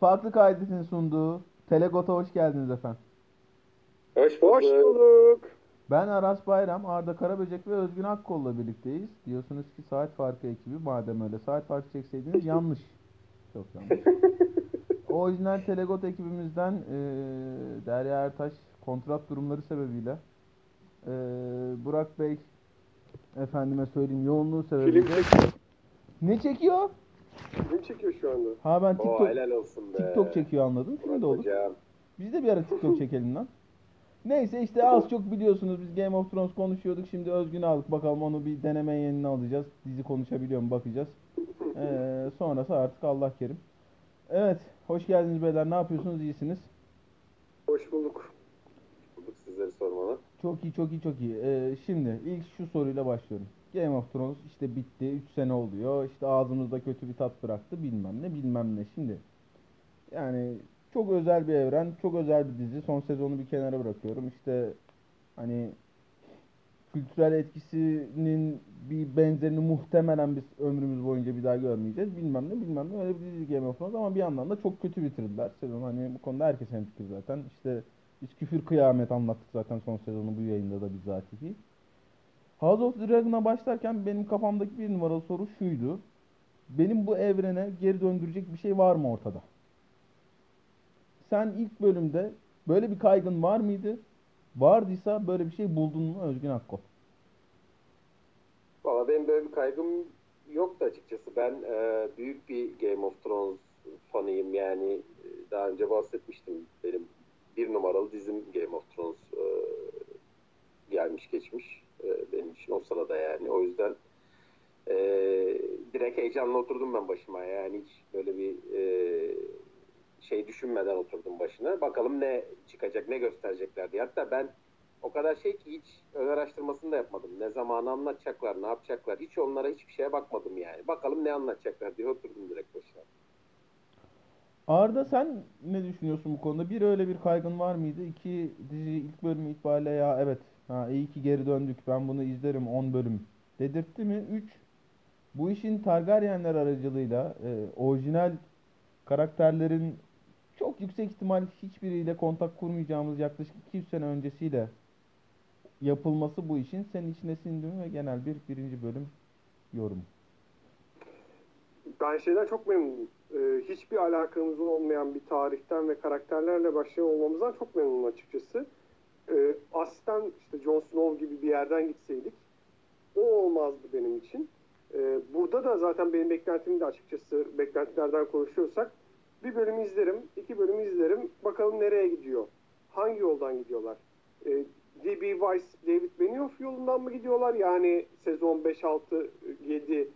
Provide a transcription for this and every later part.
Farklı Kaydet'in sunduğu Telegot'a hoş geldiniz efendim. Hoş bulduk. Hoş bulduk. Ben Aras Bayram, Arda Karaböcek ve Özgün Akkol'la birlikteyiz. Diyorsunuz ki saat farkı ekibi madem öyle saat farkı çekseydiniz yanlış. Çok yanlış. Orijinal Telegot ekibimizden eee Derya Ertaş kontrat durumları sebebiyle eee, Burak Bey efendime söyleyeyim yoğunluğu Film sebebiyle çekiyor. ne çekiyor? Film çekiyor şu anda. Ha ben Oo, TikTok helal olsun be. TikTok çekiyor anladım. Film de olur. hocam. Biz de bir ara TikTok çekelim lan. Neyse işte az çok biliyorsunuz biz Game of Thrones konuşuyorduk. Şimdi Özgün'ü aldık. Bakalım onu bir deneme yenini alacağız. Dizi konuşabiliyor mu bakacağız. Ee, sonrası artık Allah kerim. Evet. Hoş geldiniz beyler. Ne yapıyorsunuz? İyisiniz. Hoş bulduk. Bulduk sizleri sormalı. Çok iyi, çok iyi, çok iyi. Ee, şimdi ilk şu soruyla başlıyorum. Game of Thrones işte bitti. 3 sene oluyor. İşte ağzımızda kötü bir tat bıraktı. Bilmem ne, bilmem ne. Şimdi yani çok özel bir evren, çok özel bir dizi. Son sezonu bir kenara bırakıyorum. İşte hani kültürel etkisinin bir benzerini muhtemelen biz ömrümüz boyunca bir daha görmeyeceğiz. Bilmem ne, bilmem ne. Öyle bir dizi Game of Thrones ama bir yandan da çok kötü bitirdiler sezon. Hani bu konuda herkes hemfikir zaten. İşte biz küfür kıyamet anlattık zaten son sezonu bu yayında da bizatihi. House of Dragon'a başlarken benim kafamdaki bir numaralı soru şuydu. Benim bu evrene geri döndürecek bir şey var mı ortada? Sen ilk bölümde böyle bir kaygın var mıydı? Vardıysa böyle bir şey buldun mu Özgün Akkol? Valla benim böyle bir kaygım yoktu açıkçası. Ben e, büyük bir Game of Thrones fanıyım. Yani e, daha önce bahsetmiştim. Benim bir numaralı dizim Game of Thrones e, gelmiş geçmiş. Benim için o sırada yani. O yüzden e, direkt heyecanla oturdum ben başıma. Yani hiç böyle bir e, şey düşünmeden oturdum başına. Bakalım ne çıkacak, ne gösterecekler diye. Hatta ben o kadar şey ki hiç ön araştırmasını da yapmadım. Ne zaman anlatacaklar, ne yapacaklar. Hiç onlara hiçbir şeye bakmadım yani. Bakalım ne anlatacaklar diye oturdum direkt başına. Arda sen ne düşünüyorsun bu konuda? Bir öyle bir kaygın var mıydı? İki dizi ilk bölümü itibariyle ya evet ha iyi ki geri döndük ben bunu izlerim 10 bölüm dedirtti mi? 3 bu işin Targaryenler aracılığıyla e, orijinal karakterlerin çok yüksek ihtimal hiçbiriyle kontak kurmayacağımız yaklaşık 200 sene öncesiyle yapılması bu işin senin içine sindi ve genel bir birinci bölüm yorum. Ben şeyden çok memnunum. Ee, hiçbir alakamız olmayan bir tarihten ve karakterlerle başlayan olmamızdan çok memnunum açıkçası. Ee, aslen işte Jon Snow gibi bir yerden gitseydik o olmazdı benim için. Ee, burada da zaten benim beklentim de açıkçası beklentilerden konuşuyorsak bir bölüm izlerim, iki bölüm izlerim. Bakalım nereye gidiyor? Hangi yoldan gidiyorlar? Ee, D.B. Weiss, David Benioff yolundan mı gidiyorlar? Yani sezon 5, 6, 7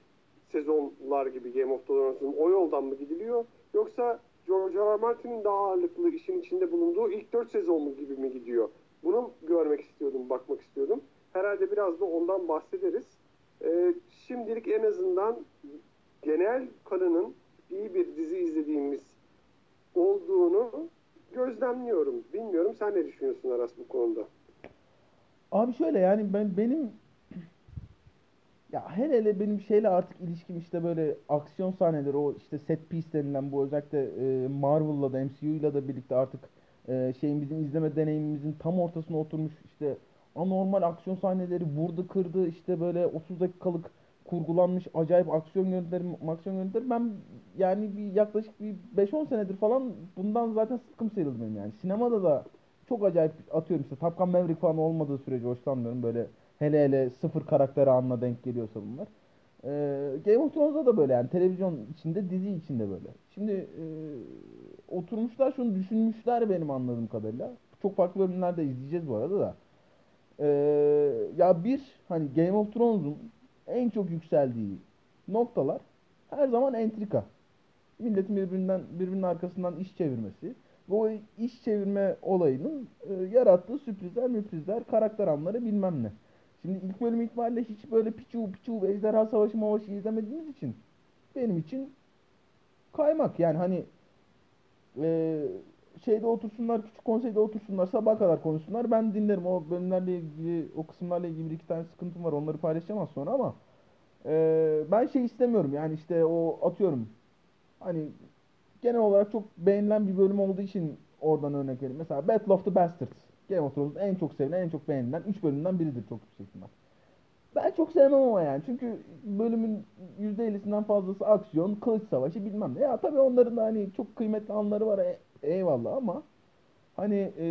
sezonlar gibi Game of Thrones'un o yoldan mı gidiliyor? Yoksa George R. R. Martin'in daha ağırlıklı işin içinde bulunduğu ilk 4 sezon mu gibi mi gidiyor? Bunu görmek istiyordum, bakmak istiyordum. Herhalde biraz da ondan bahsederiz. Ee, şimdilik en azından genel kanının iyi bir dizi izlediğimiz olduğunu gözlemliyorum. Bilmiyorum sen ne düşünüyorsun Aras bu konuda? Abi şöyle yani ben benim ya hele hele benim şeyle artık ilişkim işte böyle aksiyon sahneleri o işte set piece denilen bu özellikle e, Marvel'la da MCU'yla da birlikte artık e, şeyimizin izleme deneyimimizin tam ortasına oturmuş işte anormal aksiyon sahneleri vurdu kırdı işte böyle 30 dakikalık kurgulanmış acayip aksiyon görüntüleri aksiyon görüntüleri ben yani bir yaklaşık bir 5-10 senedir falan bundan zaten sıkkım sıyrıldım yani. Sinemada da çok acayip atıyorum işte Top Gun Maverick falan olmadığı sürece hoşlanmıyorum böyle hele hele sıfır karakteri anla denk geliyorsa bunlar. Ee, Game of Thrones'da da böyle yani televizyon içinde dizi içinde böyle. Şimdi e, oturmuşlar şunu düşünmüşler benim anladığım kadarıyla. Çok farklı bölümlerde izleyeceğiz bu arada da. Ee, ya bir hani Game of Thrones'un en çok yükseldiği noktalar her zaman entrika. Milletin birbirinden birbirinin arkasından iş çevirmesi o iş çevirme olayının e, yarattığı sürprizler, müprizler, karakter anları bilmem ne. Şimdi ilk bölüm itibariyle hiç böyle piçu piçu ejderha savaşı mavaşı izlemediğimiz için benim için kaymak. Yani hani e, şeyde otursunlar küçük konseyde otursunlar sabaha kadar konuşsunlar. Ben dinlerim. O bölümlerle ilgili o kısımlarla ilgili bir iki tane sıkıntım var. Onları paylaşacağım az sonra ama e, ben şey istemiyorum. Yani işte o atıyorum hani genel olarak çok beğenilen bir bölüm olduğu için oradan örnek vereyim. Mesela Battle of the Bastards. Game of Thrones'un en çok sevilen, en çok beğenilen 3 bölümden biridir çok yüksek ihtimal. Ben çok sevmem ama yani. Çünkü bölümün %50'sinden fazlası aksiyon, kılıç savaşı bilmem ne. Ya tabii onların da hani çok kıymetli anları var e- eyvallah ama hani e,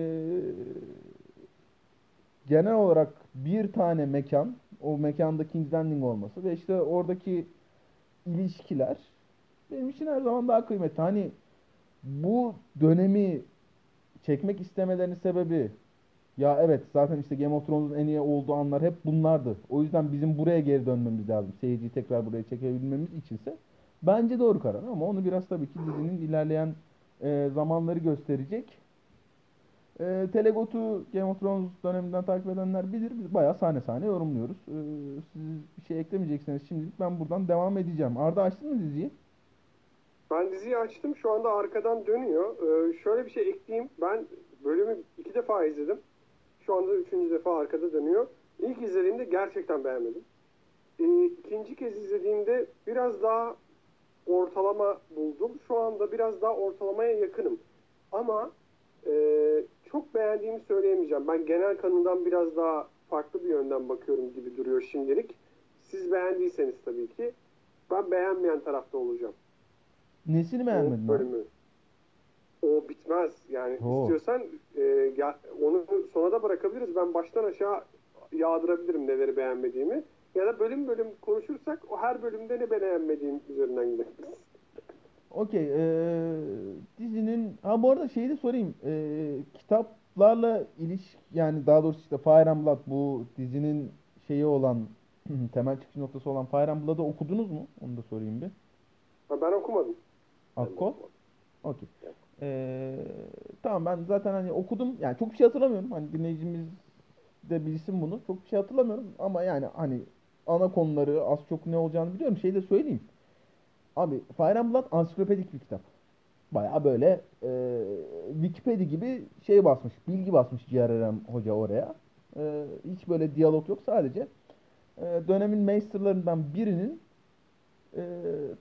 genel olarak bir tane mekan, o mekanda King's Landing olması ve işte oradaki ilişkiler benim için her zaman daha kıymetli. Hani bu dönemi çekmek istemelerinin sebebi ya evet zaten işte Game of Thrones'un en iyi olduğu anlar hep bunlardı. O yüzden bizim buraya geri dönmemiz lazım. Seyirciyi tekrar buraya çekebilmemiz içinse. Bence doğru karar ama onu biraz tabii ki dizinin ilerleyen e, zamanları gösterecek. E, Telegot'u Game of Thrones döneminden takip edenler bilir. Biz bayağı sahne sahne yorumluyoruz. E, siz bir şey eklemeyecekseniz şimdilik ben buradan devam edeceğim. Arda açtın mı diziyi? Ben diziyi açtım. Şu anda arkadan dönüyor. Ee, şöyle bir şey ekleyeyim. Ben bölümü iki defa izledim. Şu anda üçüncü defa arkada dönüyor. İlk izlediğimde gerçekten beğenmedim. Ee, ikinci kez izlediğimde biraz daha ortalama buldum. Şu anda biraz daha ortalamaya yakınım. Ama e, çok beğendiğimi söyleyemeyeceğim. Ben genel kanından biraz daha farklı bir yönden bakıyorum gibi duruyor şimdilik. Siz beğendiyseniz tabii ki. Ben beğenmeyen tarafta olacağım. Nesini O beğenmedin? abi? bölümü. O bitmez. Yani Oo. istiyorsan e, ya, onu sona da bırakabiliriz. Ben baştan aşağı yağdırabilirim neleri beğenmediğimi. Ya da bölüm bölüm konuşursak o her bölümde ne beğenmediğim üzerinden gideriz. Okey. eee, dizinin ha bu arada şeyi de sorayım. Eee, kitaplarla iliş yani daha doğrusu işte Fire Blood bu dizinin şeyi olan temel çıkış noktası olan Fire and Blood'ı okudunuz mu? Onu da sorayım bir. Ben okumadım. Akkor. Okey. Eee, tamam ben zaten hani okudum. Yani çok bir şey hatırlamıyorum. Hani dinleyicimiz de bilsin bunu. Çok bir şey hatırlamıyorum ama yani hani ana konuları az çok ne olacağını biliyorum. Şey de söyleyeyim. Abi Fire Blood ansiklopedik bir kitap. Baya böyle e, Wikipedia gibi şey basmış, bilgi basmış C.R.R. Hoca oraya. E, hiç böyle diyalog yok. Sadece e, dönemin masterlarından birinin e,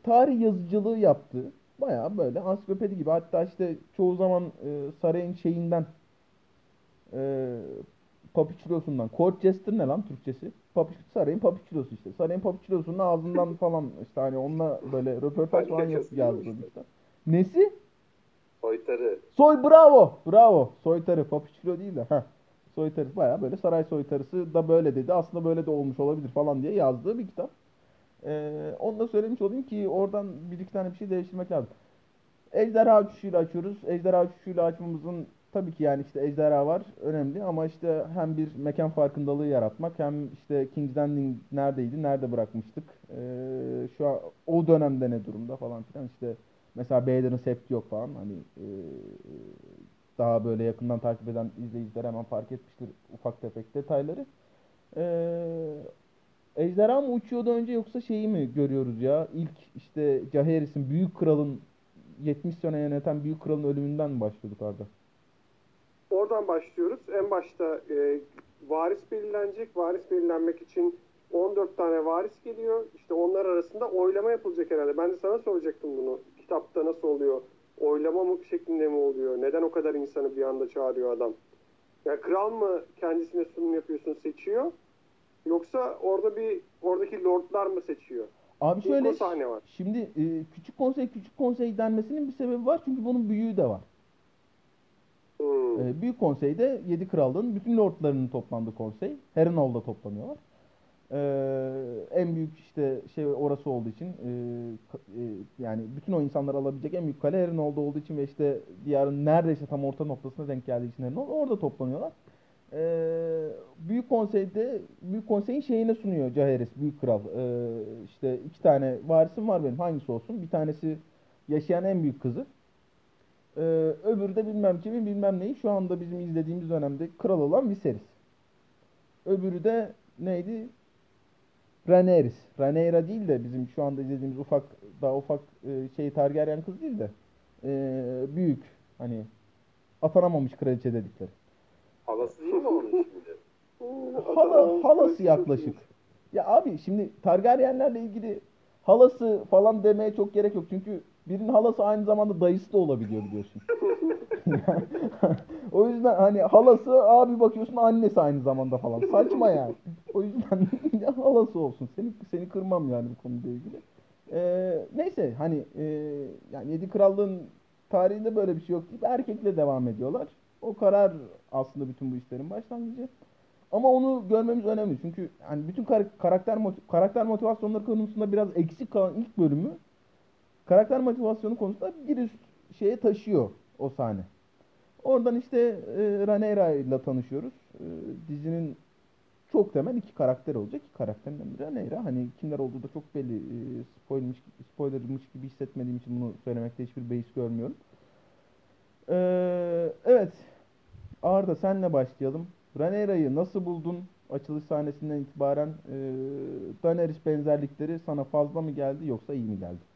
tarih yazıcılığı yaptığı baya böyle ansiklopedi gibi. Hatta işte çoğu zaman e, sarayın şeyinden e, papiçulosundan. Court Jester ne lan Türkçesi? Papi, sarayın papiçulosu işte. Sarayın papiçulosunun ağzından falan işte hani onunla böyle röportaj falan mi yazdı işte? Nesi? Soytarı. Soy bravo. Bravo. Soytarı. Papiçulo değil de. Heh. Soytarı baya böyle saray soytarısı da böyle dedi. Aslında böyle de olmuş olabilir falan diye yazdığı bir kitap. Ee, onu da söylemiş olayım ki oradan bir iki tane bir şey değiştirmek lazım. Ejderha uçuşuyla açıyoruz. Ejderha uçuşuyla açmamızın tabii ki yani işte ejderha var önemli ama işte hem bir mekan farkındalığı yaratmak hem işte King's Landing neredeydi, nerede bırakmıştık, ee, şu an o dönemde ne durumda falan filan işte mesela Bader'ın septi yok falan hani ee, daha böyle yakından takip eden izleyiciler hemen fark etmiştir ufak tefek detayları. Ee, Ejderha mı uçuyordu önce yoksa şeyi mi görüyoruz ya? İlk işte Jaehaerys'in büyük kralın 70 sene yöneten büyük kralın ölümünden mi başlıyorduk Arda? Oradan başlıyoruz. En başta e, varis belirlenecek. Varis belirlenmek için 14 tane varis geliyor. İşte onlar arasında oylama yapılacak herhalde. Ben de sana soracaktım bunu. Kitapta nasıl oluyor? Oylama mı şeklinde mi oluyor? Neden o kadar insanı bir anda çağırıyor adam? Yani kral mı kendisine sunum yapıyorsun seçiyor? Yoksa orada bir oradaki lordlar mı seçiyor? Abi şöyle sahne var. şimdi e, küçük konsey küçük konsey denmesinin bir sebebi var çünkü bunun büyüğü de var. Hmm. E, büyük konseyde 7 krallığın bütün lordlarının toplandığı konsey. Harrenhal'da toplanıyorlar. E, en büyük işte şey orası olduğu için e, e, yani bütün o insanları alabilecek en büyük kale Harrenhal'da olduğu için ve işte diyarın neredeyse tam orta noktasına denk geldiği için Harrenhal orada toplanıyorlar. E, büyük konseyde büyük konseyin şeyine sunuyor Jaehaerys büyük kral. E, işte iki tane varisim var benim hangisi olsun? Bir tanesi yaşayan en büyük kızı. Ee, öbürü de bilmem kimin bilmem neyi şu anda bizim izlediğimiz dönemde kral olan Viserys. Öbürü de neydi? Rhaenyra. Rhaenyra değil de bizim şu anda izlediğimiz ufak daha ufak e, şey Targaryen kız değil de e, büyük hani atanamamış kraliçe dedikleri. Halası değil mi onun şimdi? Hala, halası yaklaşık. Ya abi şimdi Targaryenlerle ilgili halası falan demeye çok gerek yok. Çünkü birinin halası aynı zamanda dayısı da olabiliyor biliyorsun. o yüzden hani halası abi bakıyorsun annesi aynı zamanda falan. Saçma yani. O yüzden halası olsun. Seni seni kırmam yani bu konuyla ilgili. Ee, neyse hani e, yani Yedi Krallığın tarihinde böyle bir şey yok erkekle devam ediyorlar. O karar aslında bütün bu işlerin başlangıcı. Ama onu görmemiz önemli. Çünkü hani bütün kar- karakter motiv- karakter motivasyonları konusunda biraz eksik kalan ilk bölümü karakter motivasyonu konusunda bir üst şeye taşıyor o sahne. Oradan işte e, Rhaenyra ile tanışıyoruz. E, dizinin çok temel iki karakter olacak. İki karakterinden biri Rhaenyra. Hani kimler olduğu da çok belli. E, spoilermiş, spoilermış gibi hissetmediğim için bunu söylemekte hiçbir beis görmüyorum. E, evet. Arda senle başlayalım. Rhaenyra'yı nasıl buldun? Açılış sahnesinden itibaren e, benzerlikleri sana fazla mı geldi yoksa iyi mi geldi?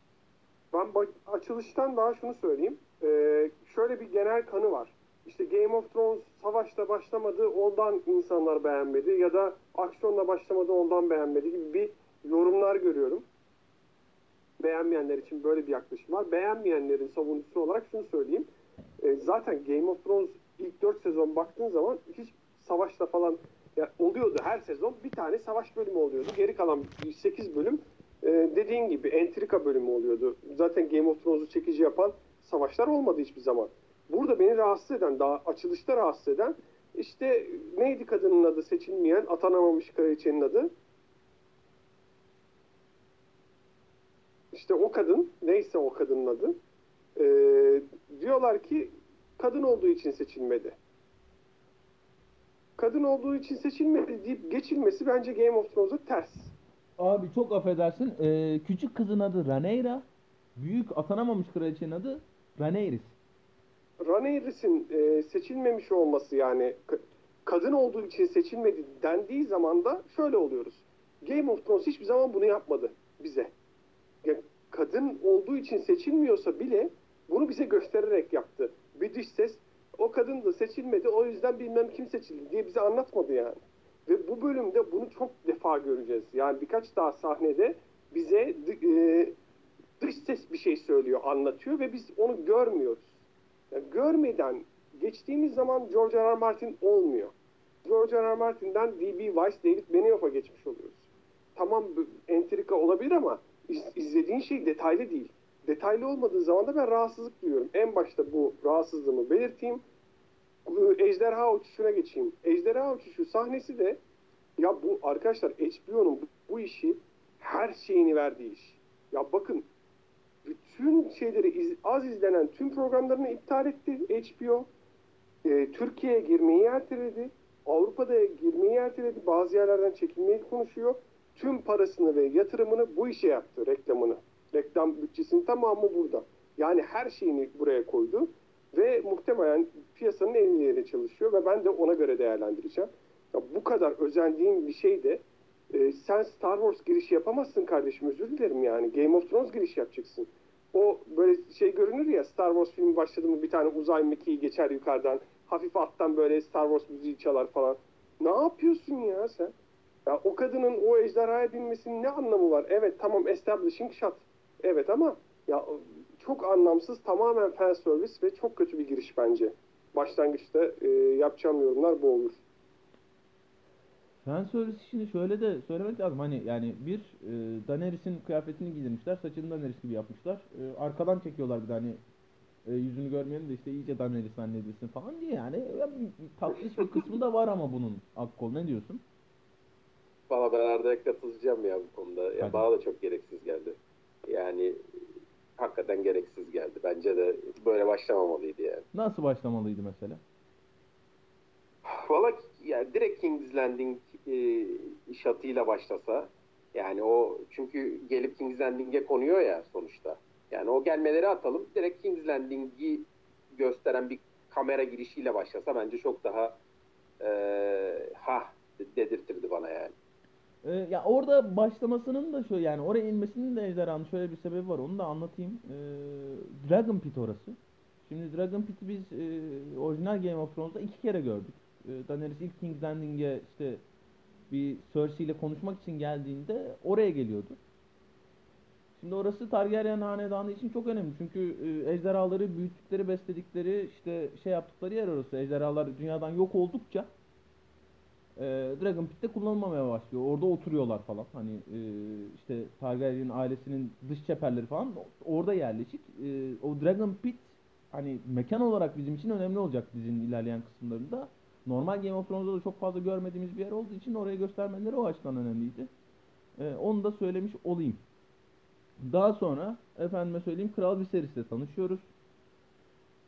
Ben açılıştan daha şunu söyleyeyim. Ee, şöyle bir genel kanı var. İşte Game of Thrones savaşta başlamadı, ondan insanlar beğenmedi ya da aksiyonla başlamadı, ondan beğenmedi gibi bir yorumlar görüyorum. Beğenmeyenler için böyle bir yaklaşım var. Beğenmeyenlerin savunucusu olarak şunu söyleyeyim. Ee, zaten Game of Thrones ilk 4 sezon baktığın zaman hiç savaşta falan ya oluyordu her sezon bir tane savaş bölümü oluyordu. Geri kalan 8 bölüm e, dediğin gibi entrika bölümü oluyordu. Zaten Game of Thrones'u çekici yapan savaşlar olmadı hiçbir zaman. Burada beni rahatsız eden, daha açılışta rahatsız eden işte neydi kadının adı seçilmeyen, atanamamış kraliçenin adı? İşte o kadın, neyse o kadının adı. e, diyorlar ki kadın olduğu için seçilmedi. Kadın olduğu için seçilmedi deyip geçilmesi bence Game of Thrones'a ters. Abi çok affedersin. Ee, küçük kızın adı Rhaenyra. Büyük atanamamış kraliçenin adı Rhaenyra. Rhaenyra'sın e, seçilmemiş olması yani ka- kadın olduğu için seçilmedi dendiği zaman da şöyle oluyoruz. Game of Thrones hiçbir zaman bunu yapmadı bize. Yani kadın olduğu için seçilmiyorsa bile bunu bize göstererek yaptı. Bir dış ses o kadın da seçilmedi o yüzden bilmem kim seçildi diye bize anlatmadı yani. Ve bu bölümde bunu çok defa göreceğiz. Yani birkaç daha sahnede bize e, dış ses bir şey söylüyor, anlatıyor ve biz onu görmüyoruz. Yani görmeden geçtiğimiz zaman George R. R. Martin olmuyor. George R. R. Martin'den D.B. Weiss, David Benioff'a geçmiş oluyoruz. Tamam entrika olabilir ama iz- izlediğin şey detaylı değil. Detaylı olmadığı zaman da ben rahatsızlık duyuyorum. En başta bu rahatsızlığımı belirteyim. Ejderha uçuşuna geçeyim. Ejderha uçuşu sahnesi de ya bu arkadaşlar HBO'nun bu, bu işi her şeyini verdiği iş. Ya bakın bütün şeyleri iz- az izlenen tüm programlarını iptal etti HBO. Ee, Türkiye'ye girmeyi erteledi. Avrupa'da girmeyi erteledi. Bazı yerlerden çekilmeyi konuşuyor. Tüm parasını ve yatırımını bu işe yaptı, reklamını. Reklam bütçesinin tamamı burada. Yani her şeyini buraya koydu. Ve muhtemelen piyasanın en iyileri çalışıyor ve ben de ona göre değerlendireceğim. Ya bu kadar özendiğim bir şey de e, sen Star Wars girişi yapamazsın kardeşim özür dilerim yani. Game of Thrones girişi yapacaksın. O böyle şey görünür ya Star Wars filmi başladı mı bir tane uzay mekiği geçer yukarıdan. Hafif alttan böyle Star Wars müziği çalar falan. Ne yapıyorsun ya sen? Ya o kadının o ejderhaya binmesinin ne anlamı var? Evet tamam establishing shot. Evet ama ya çok anlamsız tamamen fan service ve çok kötü bir giriş bence. Başlangıçta e, yapacağım yorumlar bu olur. Fan service işini şöyle de söylemek lazım. Hani yani bir e, Daenerys'in kıyafetini giydirmişler. Saçını Daenerys gibi yapmışlar. E, arkadan çekiyorlar bir de hani e, yüzünü görmeyelim de işte iyice Daenerys zannedilsin falan diye yani. Ya, tatlış bir kısmı da var ama bunun Akkol ne diyorsun? Valla ben Arda'ya katılacağım ya bu konuda. Ya Hadi. bana da çok gereksiz geldi. Yani hakikaten gereksiz geldi. Bence de böyle başlamamalıydı yani. Nasıl başlamalıydı mesela? Valla yani direkt King's Landing e, şatıyla başlasa yani o çünkü gelip King's Landing'e konuyor ya sonuçta. Yani o gelmeleri atalım. Direkt King's Landing'i gösteren bir kamera girişiyle başlasa bence çok daha e, ha dedirtirdi bana yani. Ee, ya orada başlamasının da şöyle yani oraya inmesinin de ejderhanın şöyle bir sebebi var. Onu da anlatayım. Ee, Dragon Pit orası. Şimdi Dragon Pit'i biz e, orijinal Game of Thrones'da iki kere gördük. E, Daenerys ilk King's Landing'e işte bir Cersei ile konuşmak için geldiğinde oraya geliyordu. Şimdi orası Targaryen hanedanı için çok önemli. Çünkü e, ejderhaları büyüttükleri, besledikleri, işte şey yaptıkları yer orası. Ejderhalar dünyadan yok oldukça e, Dragon Pit'te kullanılmamaya başlıyor. Orada oturuyorlar falan. Hani e, işte Targaryen ailesinin dış çeperleri falan orada yerleşik. E, o Dragon Pit hani mekan olarak bizim için önemli olacak dizinin ilerleyen kısımlarında. Normal Game of Thrones'da da çok fazla görmediğimiz bir yer olduğu için oraya göstermeleri o açıdan önemliydi. E, onu da söylemiş olayım. Daha sonra efendime söyleyeyim Kral Viserys'le tanışıyoruz.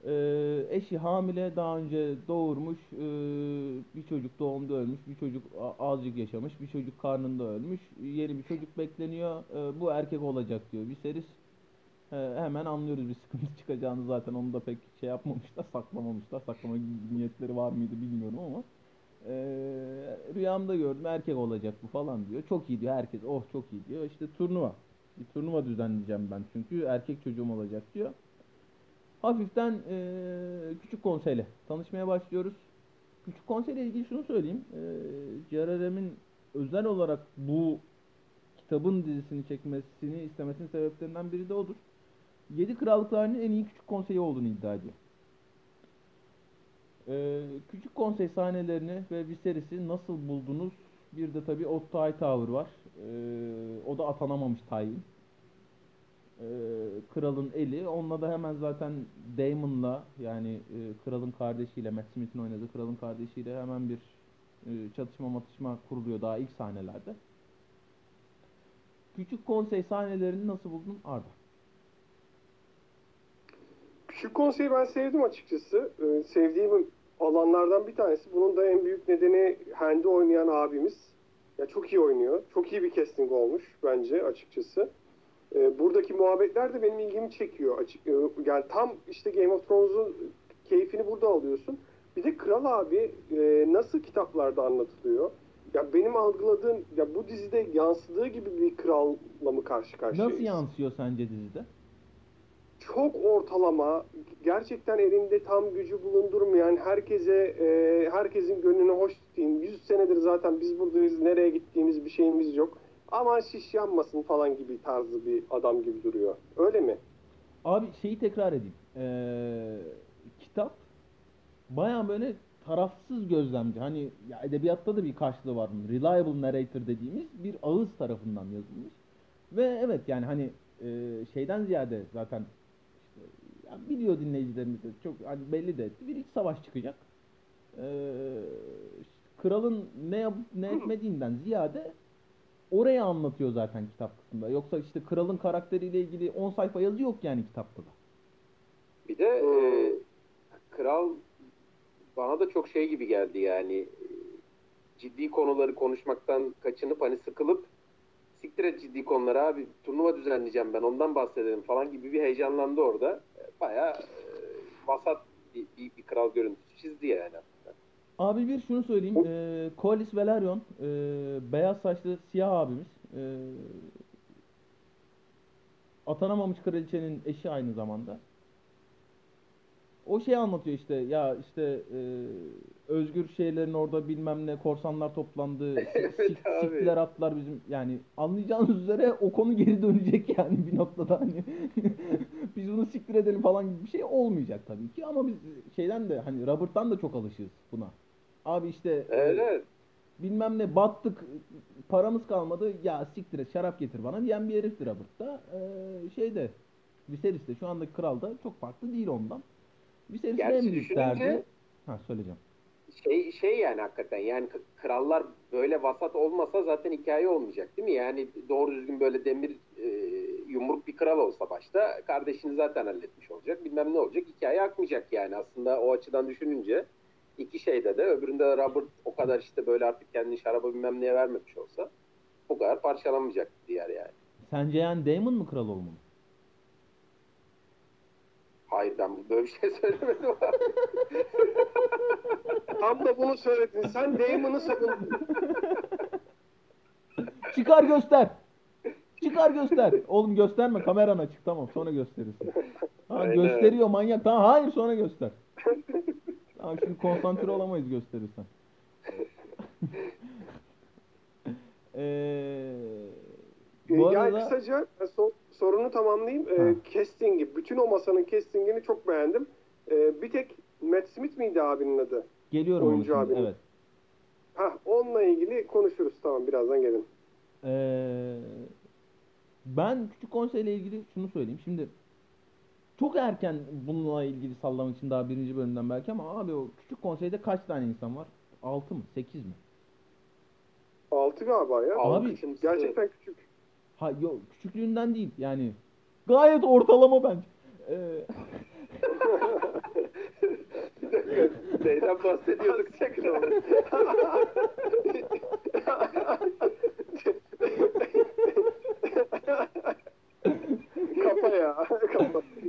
Ee, eşi hamile daha önce doğurmuş ee, bir çocuk doğumda ölmüş bir çocuk azıcık yaşamış bir çocuk karnında ölmüş yeni bir çocuk bekleniyor. Ee, bu erkek olacak diyor Viserys Ee, hemen anlıyoruz bir sıkıntı çıkacağını zaten onu da pek şey yapmamışlar saklamamışlar saklama niyetleri var mıydı bilmiyorum ama. Ee, rüyamda gördüm erkek olacak bu falan diyor. Çok iyi diyor herkes oh çok iyi diyor. İşte turnuva bir turnuva düzenleyeceğim ben çünkü erkek çocuğum olacak diyor hafiften eee, küçük konseyle tanışmaya başlıyoruz. Küçük konseyle ilgili şunu söyleyeyim. Eee CRRM'in özel olarak bu kitabın dizisini çekmesini istemesinin sebeplerinden biri de odur. Yedi Krallıklar'ın en iyi küçük konseyi olduğunu iddia ediyor. Eee, küçük konsey sahnelerini ve Viserys'i nasıl buldunuz? Bir de tabii Otto Hightower var. Eee, o da atanamamış tayin. Eee, kralın eli. Onunla da hemen zaten Daemon'la yani e, kralın kardeşiyle Matt Smith'in oynadığı kralın kardeşiyle hemen bir e, çatışma matışma kuruluyor daha ilk sahnelerde. Küçük konsey sahnelerini nasıl buldun Arda? Küçük konseyi ben sevdim açıkçası. Ee, sevdiğim alanlardan bir tanesi. Bunun da en büyük nedeni Hand'i oynayan abimiz. Ya çok iyi oynuyor. Çok iyi bir casting olmuş bence açıkçası. Ee, buradaki muhabbetler de benim ilgimi çekiyor. Açık, e, yani tam işte Game of Thrones'un keyfini burada alıyorsun. Bir de Kral abi e, nasıl kitaplarda anlatılıyor? Ya benim algıladığım ya bu dizide yansıdığı gibi bir kralla mı karşı karşıyayız? Nasıl yansıyor sence dizide? çok ortalama, gerçekten elinde tam gücü bulundurmayan, herkese e, herkesin gönlüne hoş tutayım. 100 senedir zaten biz buradayız, nereye gittiğimiz bir şeyimiz yok. Aman şiş yanmasın falan gibi tarzı bir adam gibi duruyor. Öyle mi? Abi şeyi tekrar edeyim. Ee, kitap baya böyle tarafsız gözlemci. Hani ya edebiyatta da bir karşılığı var bunun. Reliable narrator dediğimiz bir ağız tarafından yazılmış. Ve evet yani hani e, şeyden ziyade zaten işte, ya biliyor dinleyicilerimiz de çok hani belli de etti. Bir iç savaş çıkacak. Ee, kralın ne yapıp ne etmediğinden ziyade orayı anlatıyor zaten kitap kısmında. Yoksa işte kralın karakteriyle ilgili 10 sayfa yazı yok yani kitapta da. Bir de e, kral bana da çok şey gibi geldi yani ciddi konuları konuşmaktan kaçınıp hani sıkılıp siktir et ciddi konuları abi turnuva düzenleyeceğim ben ondan bahsedelim falan gibi bir heyecanlandı orada. E, Bayağı e, vasat bir, bir, bir kral görüntüsü çizdi yani. Abi bir şunu söyleyeyim. Ee, Koalis Velaryon, e, beyaz saçlı siyah abimiz. E, atanamamış kraliçenin eşi aynı zamanda. O şey anlatıyor işte ya işte e, özgür şeylerin orada bilmem ne korsanlar toplandı. Evet sik- siktiler attılar bizim yani anlayacağınız üzere o konu geri dönecek yani bir noktada hani biz bunu siktir edelim falan gibi bir şey olmayacak tabii ki ama biz şeyden de hani Robert'tan da çok alışığız buna. Abi işte Evet, bilmem ne battık paramız kalmadı ya siktir et şarap getir bana diyen bir heriftir Robert da Ee, şeyde Viserys de şu andaki kral da çok farklı değil ondan. Viserys'in Gerçi en büyük derdi ha söyleyeceğim. şey şey yani hakikaten yani krallar böyle vasat olmasa zaten hikaye olmayacak değil mi? Yani doğru düzgün böyle demir e, yumruk bir kral olsa başta kardeşini zaten halletmiş olacak. Bilmem ne olacak. Hikaye akmayacak yani aslında o açıdan düşününce iki şeyde de öbüründe de Robert o kadar işte böyle artık kendini şaraba bilmem neye vermemiş olsa o kadar parçalanmayacak diğer yani. Sence yani Daemon mu kral olmalı? Hayır ben böyle bir şey söylemedim abi. Tam da bunu söyledin. Sen Damon'ı savundun. Çıkar göster. Çıkar göster. Oğlum gösterme kameran açık tamam sonra gösterirsin. Ha, gösteriyor manyak. Tamam hayır sonra göster. Şimdi konsantre olamayız gösterirsen. Ee, bu yani arada kısaca son, sorunu tamamlayayım. Ee, casting'i, bütün o masanın casting'ini çok beğendim. Ee, bir tek Matt Smith miydi abinin adı? Geliyorum Oyuncu abinin. Evet. Hah, onunla ilgili konuşuruz. Tamam, birazdan gelin. Ee, ben küçük konseyle ilgili şunu söyleyeyim. Şimdi çok erken bununla ilgili sallamak için daha birinci bölümden belki ama abi o küçük konseyde kaç tane insan var? 6 mı? 8 mi? 6 galiba ya. Abi, Alkışımsı- Gerçekten küçük. Ha yok küçüklüğünden değil yani gayet ortalama bence. Ee, Neyden bahsediyorduk tekrar? Ya.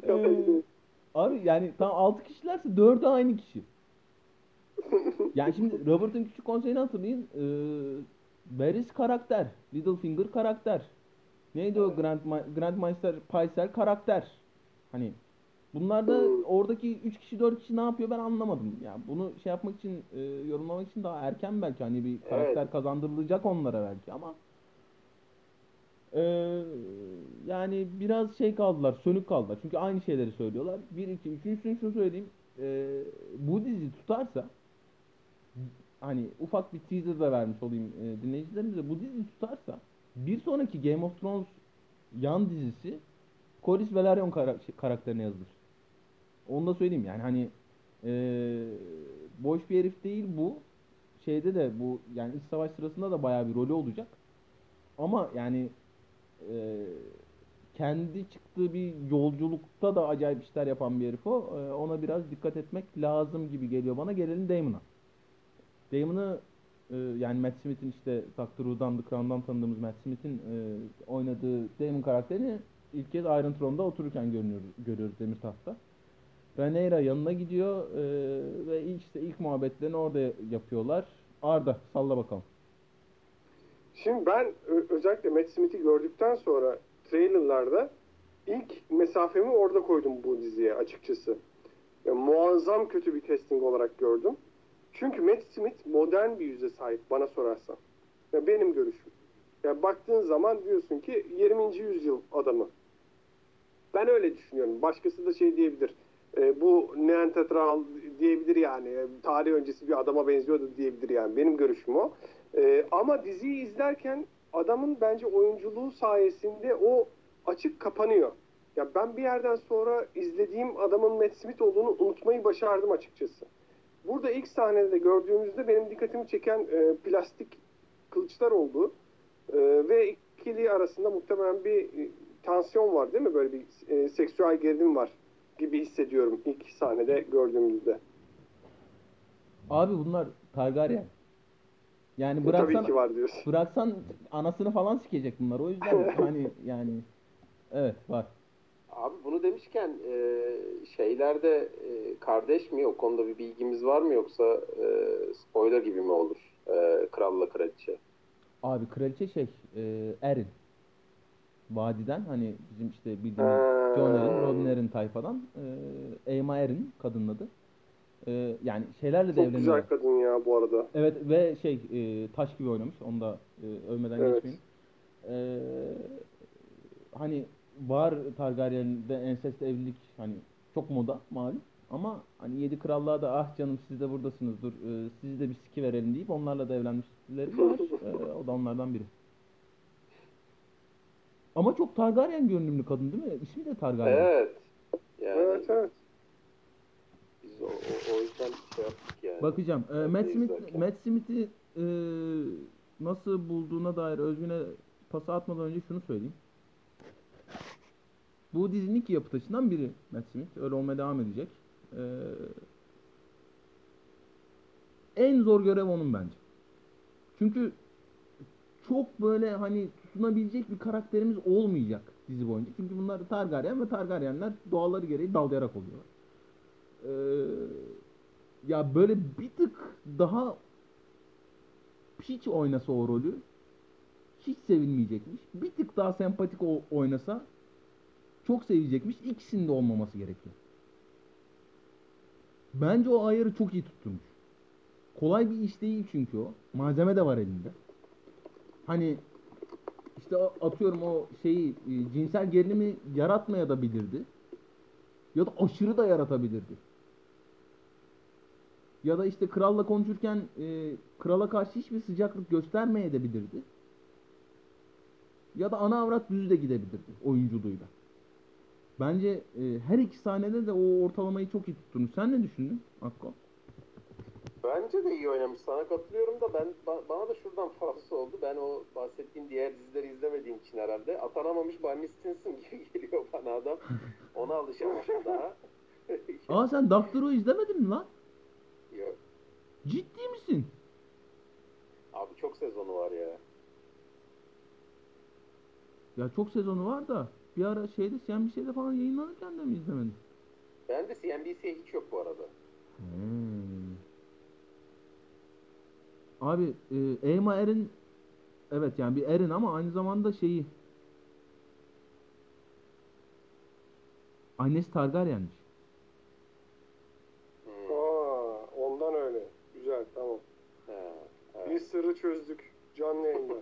Ee, abi yani tam 6 kişilerse 4'ü aynı kişi. Yani şimdi Robert'ın küçük konseyini hatırlayın. Ee, Barris karakter. Littlefinger karakter. Neydi o Grand, Grandmaster Paisel karakter. Hani bunlar da Hmm. oradaki 3 kişi 4 kişi ne yapıyor ben anlamadım. Yani bunu şey yapmak için e, yorumlamak için daha erken belki hani bir karakter Evet. kazandırılacak onlara belki ama ee, yani biraz şey kaldılar, sönük kaldılar. Çünkü aynı şeyleri söylüyorlar. Bir, iki, üçüncüsünü şunu söyleyeyim. Ee, bu dizi tutarsa hani ufak bir teaser da vermiş olayım e, dinleyicilerimize. Bu dizi tutarsa bir sonraki Game of Thrones yan dizisi Corlys Velaryon kara- şey, karakterine yazılır. Onu da söyleyeyim yani hani e, boş bir herif değil bu. Şeyde de bu yani iç savaş sırasında da bayağı bir rolü olacak. Ama yani e, kendi çıktığı bir yolculukta da acayip işler yapan bir herif o. E, ona biraz dikkat etmek lazım gibi geliyor bana. Gelelim Damon'a. Damon'ı e, yani Matt Smith'in işte Doctor Who'dan, The Crown'dan tanıdığımız Matt Smith'in e, oynadığı Damon karakterini ilk kez Iron Throne'da otururken görünüyoruz, görüyoruz Demirtaht'ta. Rhaenyra yanına gidiyor e, ve işte ilk muhabbetlerini orada yapıyorlar. Arda salla bakalım. Şimdi ben özellikle Matt Smith'i gördükten sonra trailerlarda ilk mesafemi orada koydum bu diziye açıkçası. Ya, muazzam kötü bir casting olarak gördüm. Çünkü Matt Smith modern bir yüze sahip bana sorarsan. Ya benim görüşüm. Ya baktığın zaman diyorsun ki 20. yüzyıl adamı. Ben öyle düşünüyorum. Başkası da şey diyebilir. E, bu Neanderthal diyebilir yani. E, Tarih öncesi bir adama benziyordu diyebilir yani. Benim görüşüm o. E, ama diziyi izlerken adamın bence oyunculuğu sayesinde o açık kapanıyor. Ya ben bir yerden sonra izlediğim adamın Matt Smith olduğunu unutmayı başardım açıkçası. Burada ilk sahnede gördüğümüzde benim dikkatimi çeken e, plastik kılıçlar oldu. E, ve ikili arasında muhtemelen bir e, tansiyon var değil mi? Böyle bir e, seksüel gerilim var gibi hissediyorum ilk sahnede gördüğümüzde. Abi bunlar Targaryen. Yani E, bıraksan Tabii ki var diyorsun. bıraksan anasını falan sikecek bunlar. O yüzden hani yani evet var. Abi bunu demişken e, şeylerde e, kardeş mi o konuda bir bilgimiz var mı yoksa e, spoiler gibi mi olur e, kralla kraliçe? Abi kraliçe şey e, Erin. Vadiden hani bizim işte bildiğimiz. Jon Erin, Robin Erin tayfadan e, Aemma Erin kadının adı. E, yani şeylerle de Çok güzel kadın ya bu arada. Evet ve şey e, taş gibi oynamış. Onu da e, övmeden Evet. geçmeyin. E, hani var Targaryen'de ensest evlilik hani çok moda malum. Ama hani yedi krallığa da ah canım siz de buradasınız dur e, sizi de bir siki verelim deyip onlarla da evlenmişleri var. E, o da onlardan biri. Ama çok Targaryen görünümlü kadın değil mi? İsmi de Targaryen. Evet. Yani Evet evet. biz o, o, o yüzden şey yaptık yani. Bakacağım. Ee, Matt Smith. Matt Smith'i e, nasıl bulduğuna dair Özgün'e pası atmadan önce şunu söyleyeyim. Bu dizinin ilk yapı taşından biri Matt Smith. Öyle olmaya devam edecek. Ee, en zor görev onun bence. Çünkü çok böyle hani tutunabilecek bir karakterimiz olmayacak dizi boyunca. Çünkü bunlar Targaryen ve Targaryenler doğaları gereği dalayarak oluyorlar. Ee, ya böyle bir tık daha hiç oynasa o rolü hiç sevilmeyecekmiş. Bir tık daha sempatik o- oynasa çok sevecekmiş. İkisinin de olmaması gerekiyor. Bence o ayarı çok iyi tutturmuş. Kolay bir iş değil çünkü o. Malzeme de var elinde. Hani işte atıyorum o şeyi e, cinsel gerilimi yaratmaya da bilirdi. Ya da aşırı da yaratabilirdi. Ya da işte kralla konuşurken e, krala karşı hiçbir sıcaklık göstermeye de bilirdi. Ya da ana avrat düz de gidebilirdi oyunculuğuyla. Bence e, her iki sahnede de o ortalamayı çok iyi tutturmuş. Sen ne düşündün Akko? Bence de iyi oynamış. Sana katılıyorum da ben ba- bana da şuradan fazla oldu. Ben o bahsettiğim diğer dizileri izlemediğim için herhalde atanamamış Barney Stinson gibi geliyor bana adam. Ona alışamamışım daha. Aa sen Doctor'u izlemedin mi lan? Ciddi misin? Abi çok sezonu var ya. Ya çok sezonu var da bir ara şeyde CNBC'de falan yayınlanırken de mi izlemedin? Ben de CNBC'ye hiç yok bu arada. Hmm. Abi e, Emma Erin evet yani bir Erin ama aynı zamanda şeyi annesi Targaryen'miş. Hmm. Aa, ondan öyle. Güzel, tamam. Ha, Bir evet. Sırrı çözdük canlı yayında.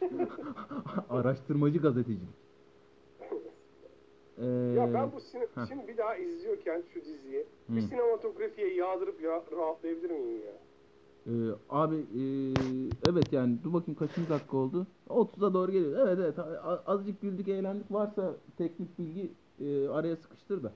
Araştırmacı gazetecilik. Ee, ya ben bu sine- heh. şimdi bir daha izliyorken şu diziyi bir Hı. sinematografiye yağdırıp ya rahatlayabilir miyim ya? Ee, abi e, evet yani dur bakayım kaçıncı dakika oldu? 30'a doğru geliyor. Evet evet a- azıcık güldük eğlendik varsa teknik bilgi e, araya sıkıştır da.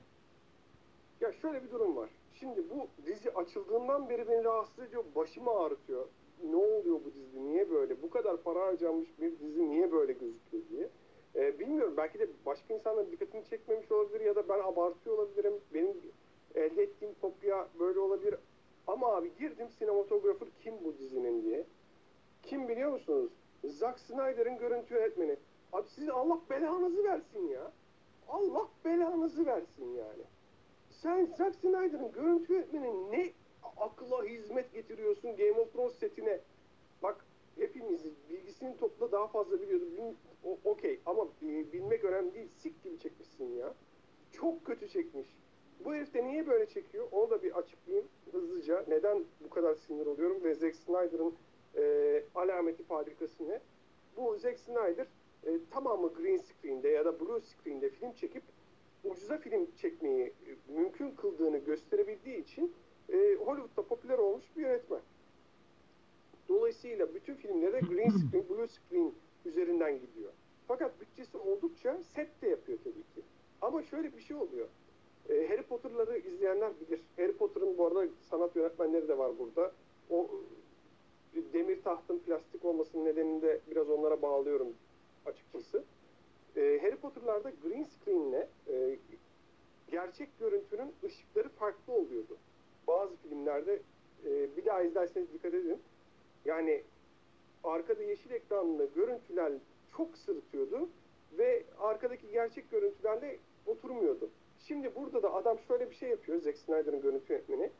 Ya şöyle bir durum var. Şimdi bu dizi açıldığından beri beni rahatsız ediyor, başımı ağrıtıyor. Ne oluyor bu dizi, niye böyle? Bu kadar para harcanmış bir dizi niye böyle gözüküyor diye. Ee, bilmiyorum, belki de başka insanların dikkatini çekmemiş olabilir ya da ben abartıyor olabilirim. Benim elde ettiğim kopya böyle olabilir. Ama abi girdim sinematografer kim bu dizinin diye. Kim biliyor musunuz? Zack Snyder'ın görüntü yönetmeni. Abi sizin Allah belanızı versin ya. Allah belanızı versin yani. Sen Zack Snyder'ın görüntü yönetmeni ne akıla hizmet getiriyorsun Game of Thrones setine. Bak hepimiz bilgisini topla daha fazla biliyordu. Okey ama e, bilmek önemli değil. Sik gibi çekmişsin ya. Çok kötü çekmiş. Bu herif de niye böyle çekiyor? Onu da bir açıklayayım hızlıca. Neden bu kadar sinir oluyorum ve Zack Snyder'ın e, alameti fabrikası? Bu Zack Snyder e, tamamı green screen'de ya da blue screen'de film çekip ucuza film çekmeyi e, mümkün kıldığını gösterebildiği için e, Hollywood'da popüler olmuş bir yönetmen. Dolayısıyla bütün filmlerde green screen, blue screen üzerinden gidiyor. Fakat bütçesi oldukça set de yapıyor tabii ki. Ama şöyle bir şey oluyor. E, Harry Potter'ları izleyenler bilir. Harry Potter'ın bu arada sanat yönetmenleri de var burada. O e, demir tahtın plastik olmasının nedenini de biraz onlara bağlıyorum açıkçası. E, Harry Potter'larda green screen'le e, gerçek görüntünün ışıkları farklı oluyordu. Bazı filmlerde e, bir daha izlerseniz dikkat edin. Yani arkada yeşil ekranlı görüntüler çok sırıtıyordu ve arkadaki gerçek görüntülerle oturmuyordu. Şimdi burada da adam şöyle bir şey yapıyor Zack Snyder'ın görüntü yönetmeni.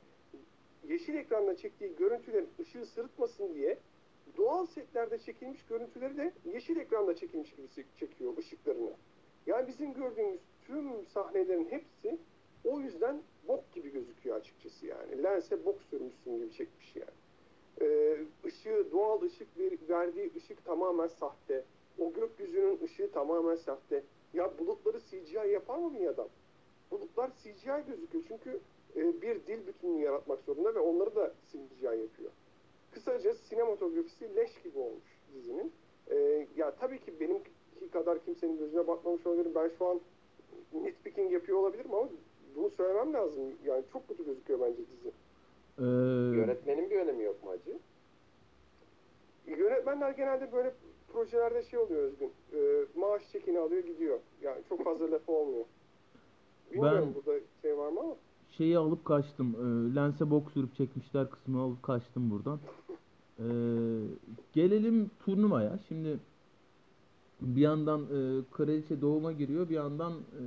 Yeşil ekranda çektiği görüntülerin ışığı sırıtmasın diye doğal setlerde çekilmiş görüntüleri de yeşil ekranda çekilmiş gibi çekiyor ışıklarını. Yani bizim gördüğümüz tüm sahnelerin hepsi o yüzden bok gibi gözüküyor açıkçası yani. Lense bok sürmüşsün gibi çekmiş yani. Ee, ışığı, doğal ışık ver- verdiği ışık tamamen sahte. O gökyüzünün ışığı tamamen sahte. Ya bulutları CGI yapar mı bir adam? Bulutlar CGI gözüküyor çünkü e, bir dil bütünlüğü yaratmak zorunda ve onları da CGI yapıyor. Kısaca sinematografisi leş gibi olmuş dizinin. Ee, ya tabii ki benimki kadar kimsenin gözüne batmamış olabilirim. Ben şu an nitpicking yapıyor olabilirim ama bunu söylemem lazım. Yani çok kötü gözüküyor bence dizi. Ee, Yönetmenin bir önemi yok mu acı? Yönetmenler genelde böyle projelerde şey oluyor Özgün. E, maaş çekini alıyor gidiyor. Yani çok fazla lafı olmuyor. Bilmiyorum Ben- burada şey var mı ama. şeyi alıp kaçtım. Ee, lense bok sürüp çekmişler kısmını alıp kaçtım buradan. Ee, gelelim turnuvaya. Şimdi bir yandan e, kraliçe doğuma giriyor, bir yandan e,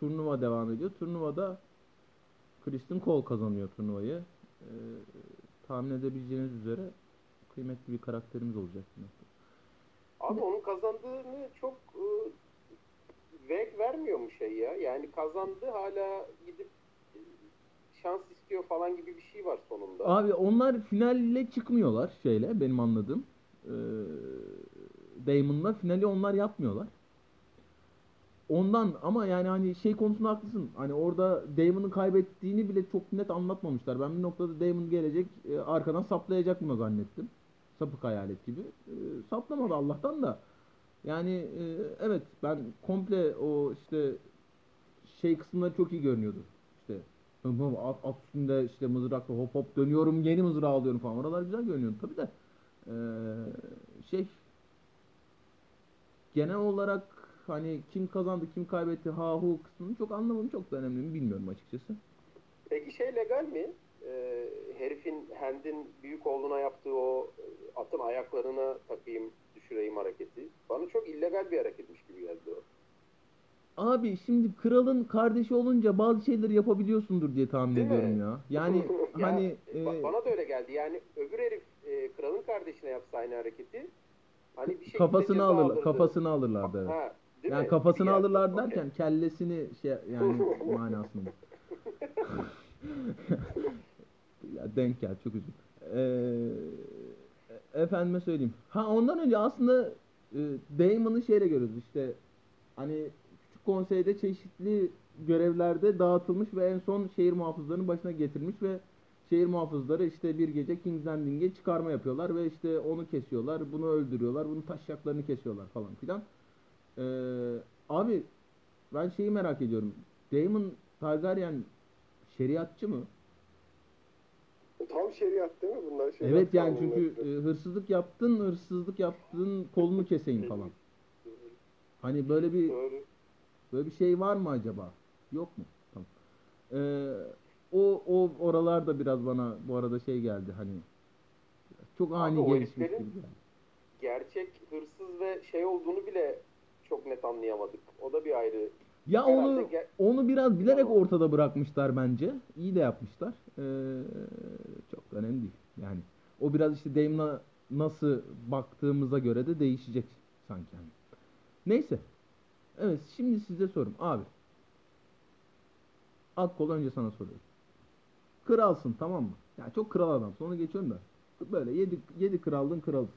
turnuva devam ediyor. Turnuvada Kristen Cole kazanıyor turnuvayı. Ee, tahmin edebileceğiniz üzere kıymetli bir karakterimiz olacak. Abi onun kazandığını çok e, zevk vermiyor mu şey ya? Yani kazandı hala gidip e, şans istiyor falan gibi bir şey var sonunda. Abi onlar finalle çıkmıyorlar şeyle benim anladığım. Ee, Damon'la finali onlar yapmıyorlar. Ondan ama yani hani şey konusunda haklısın. Hani orada Damon'ın kaybettiğini bile çok net anlatmamışlar. Ben bir noktada Damon gelecek e, arkadan saplayacak mı zannettim. Sapık hayalet gibi. E, saplamadı Allah'tan da. Yani e, evet ben komple o işte şey kısımları çok iyi görünüyordu. İşte at, at üstünde işte mızrakla hop hop dönüyorum yeni mızrağı alıyorum falan. Oralar güzel görünüyordu tabii de. E, şey genel olarak hani kim kazandı kim kaybetti ha hu kısmını çok anlamadım çok da önemli mi bilmiyorum açıkçası. Peki şey legal mi? Ee, herifin Hand'in büyük oğluna yaptığı o atın ayaklarına takayım düşüreyim hareketi. Bana çok illegal bir hareketmiş gibi geldi o. Abi şimdi kralın kardeşi olunca bazı şeyleri yapabiliyorsundur diye tahmin Değil mi? ediyorum ya. Yani Ya, hani ba- e, bana da öyle geldi. Yani öbür herif e, kralın kardeşine yapsa aynı hareketi hani bir şekilde kafasını ceza alırlar alırdı. kafasını alırlardı evet. Ha, değil Yani mi? kafasını geldi. alırlar Okey. derken kellesini şey yani manasında. ya denk gel çok üzüldüm. Ee, efendime söyleyeyim. Ha ondan önce aslında e, Damon'ı şeyle görüyoruz işte hani küçük konseyde çeşitli görevlerde dağıtılmış ve en son şehir muhafızlarının başına getirmiş ve şehir muhafızları işte bir gece King's Landing'e çıkarma yapıyorlar ve işte onu kesiyorlar, bunu öldürüyorlar, bunun taşyaklarını kesiyorlar falan filan. Ee, abi ben şeyi merak ediyorum. Daemon Targaryen şeriatçı mı? Tam şeriat değil mi bunlar? Şeriat Evet yani çünkü e, hırsızlık yaptın, hırsızlık yaptın, kolunu keseyim falan. Hani böyle bir Doğru. böyle bir şey var mı acaba? Yok mu? Tamam. Ee, o o oralarda biraz bana bu arada şey geldi hani çok ani o gelişmiş gibi geldi. Gerçek hırsız ve şey olduğunu bile çok net anlayamadık. O da bir ayrı. Ya Herhalde onu ge- onu biraz bilerek Tamam. ortada bırakmışlar bence. İyi de yapmışlar. Ee, çok önemli değil. Yani o biraz işte Damon'a nasıl baktığımıza göre de değişecek sanki. hani. Neyse. Evet şimdi size sorum. Abi. Akkol önce sana soruyorum. Kralsın tamam mı? Ya çok kral adamsın onu geçiyorum da. Böyle yedi, yedi krallığın kralısın.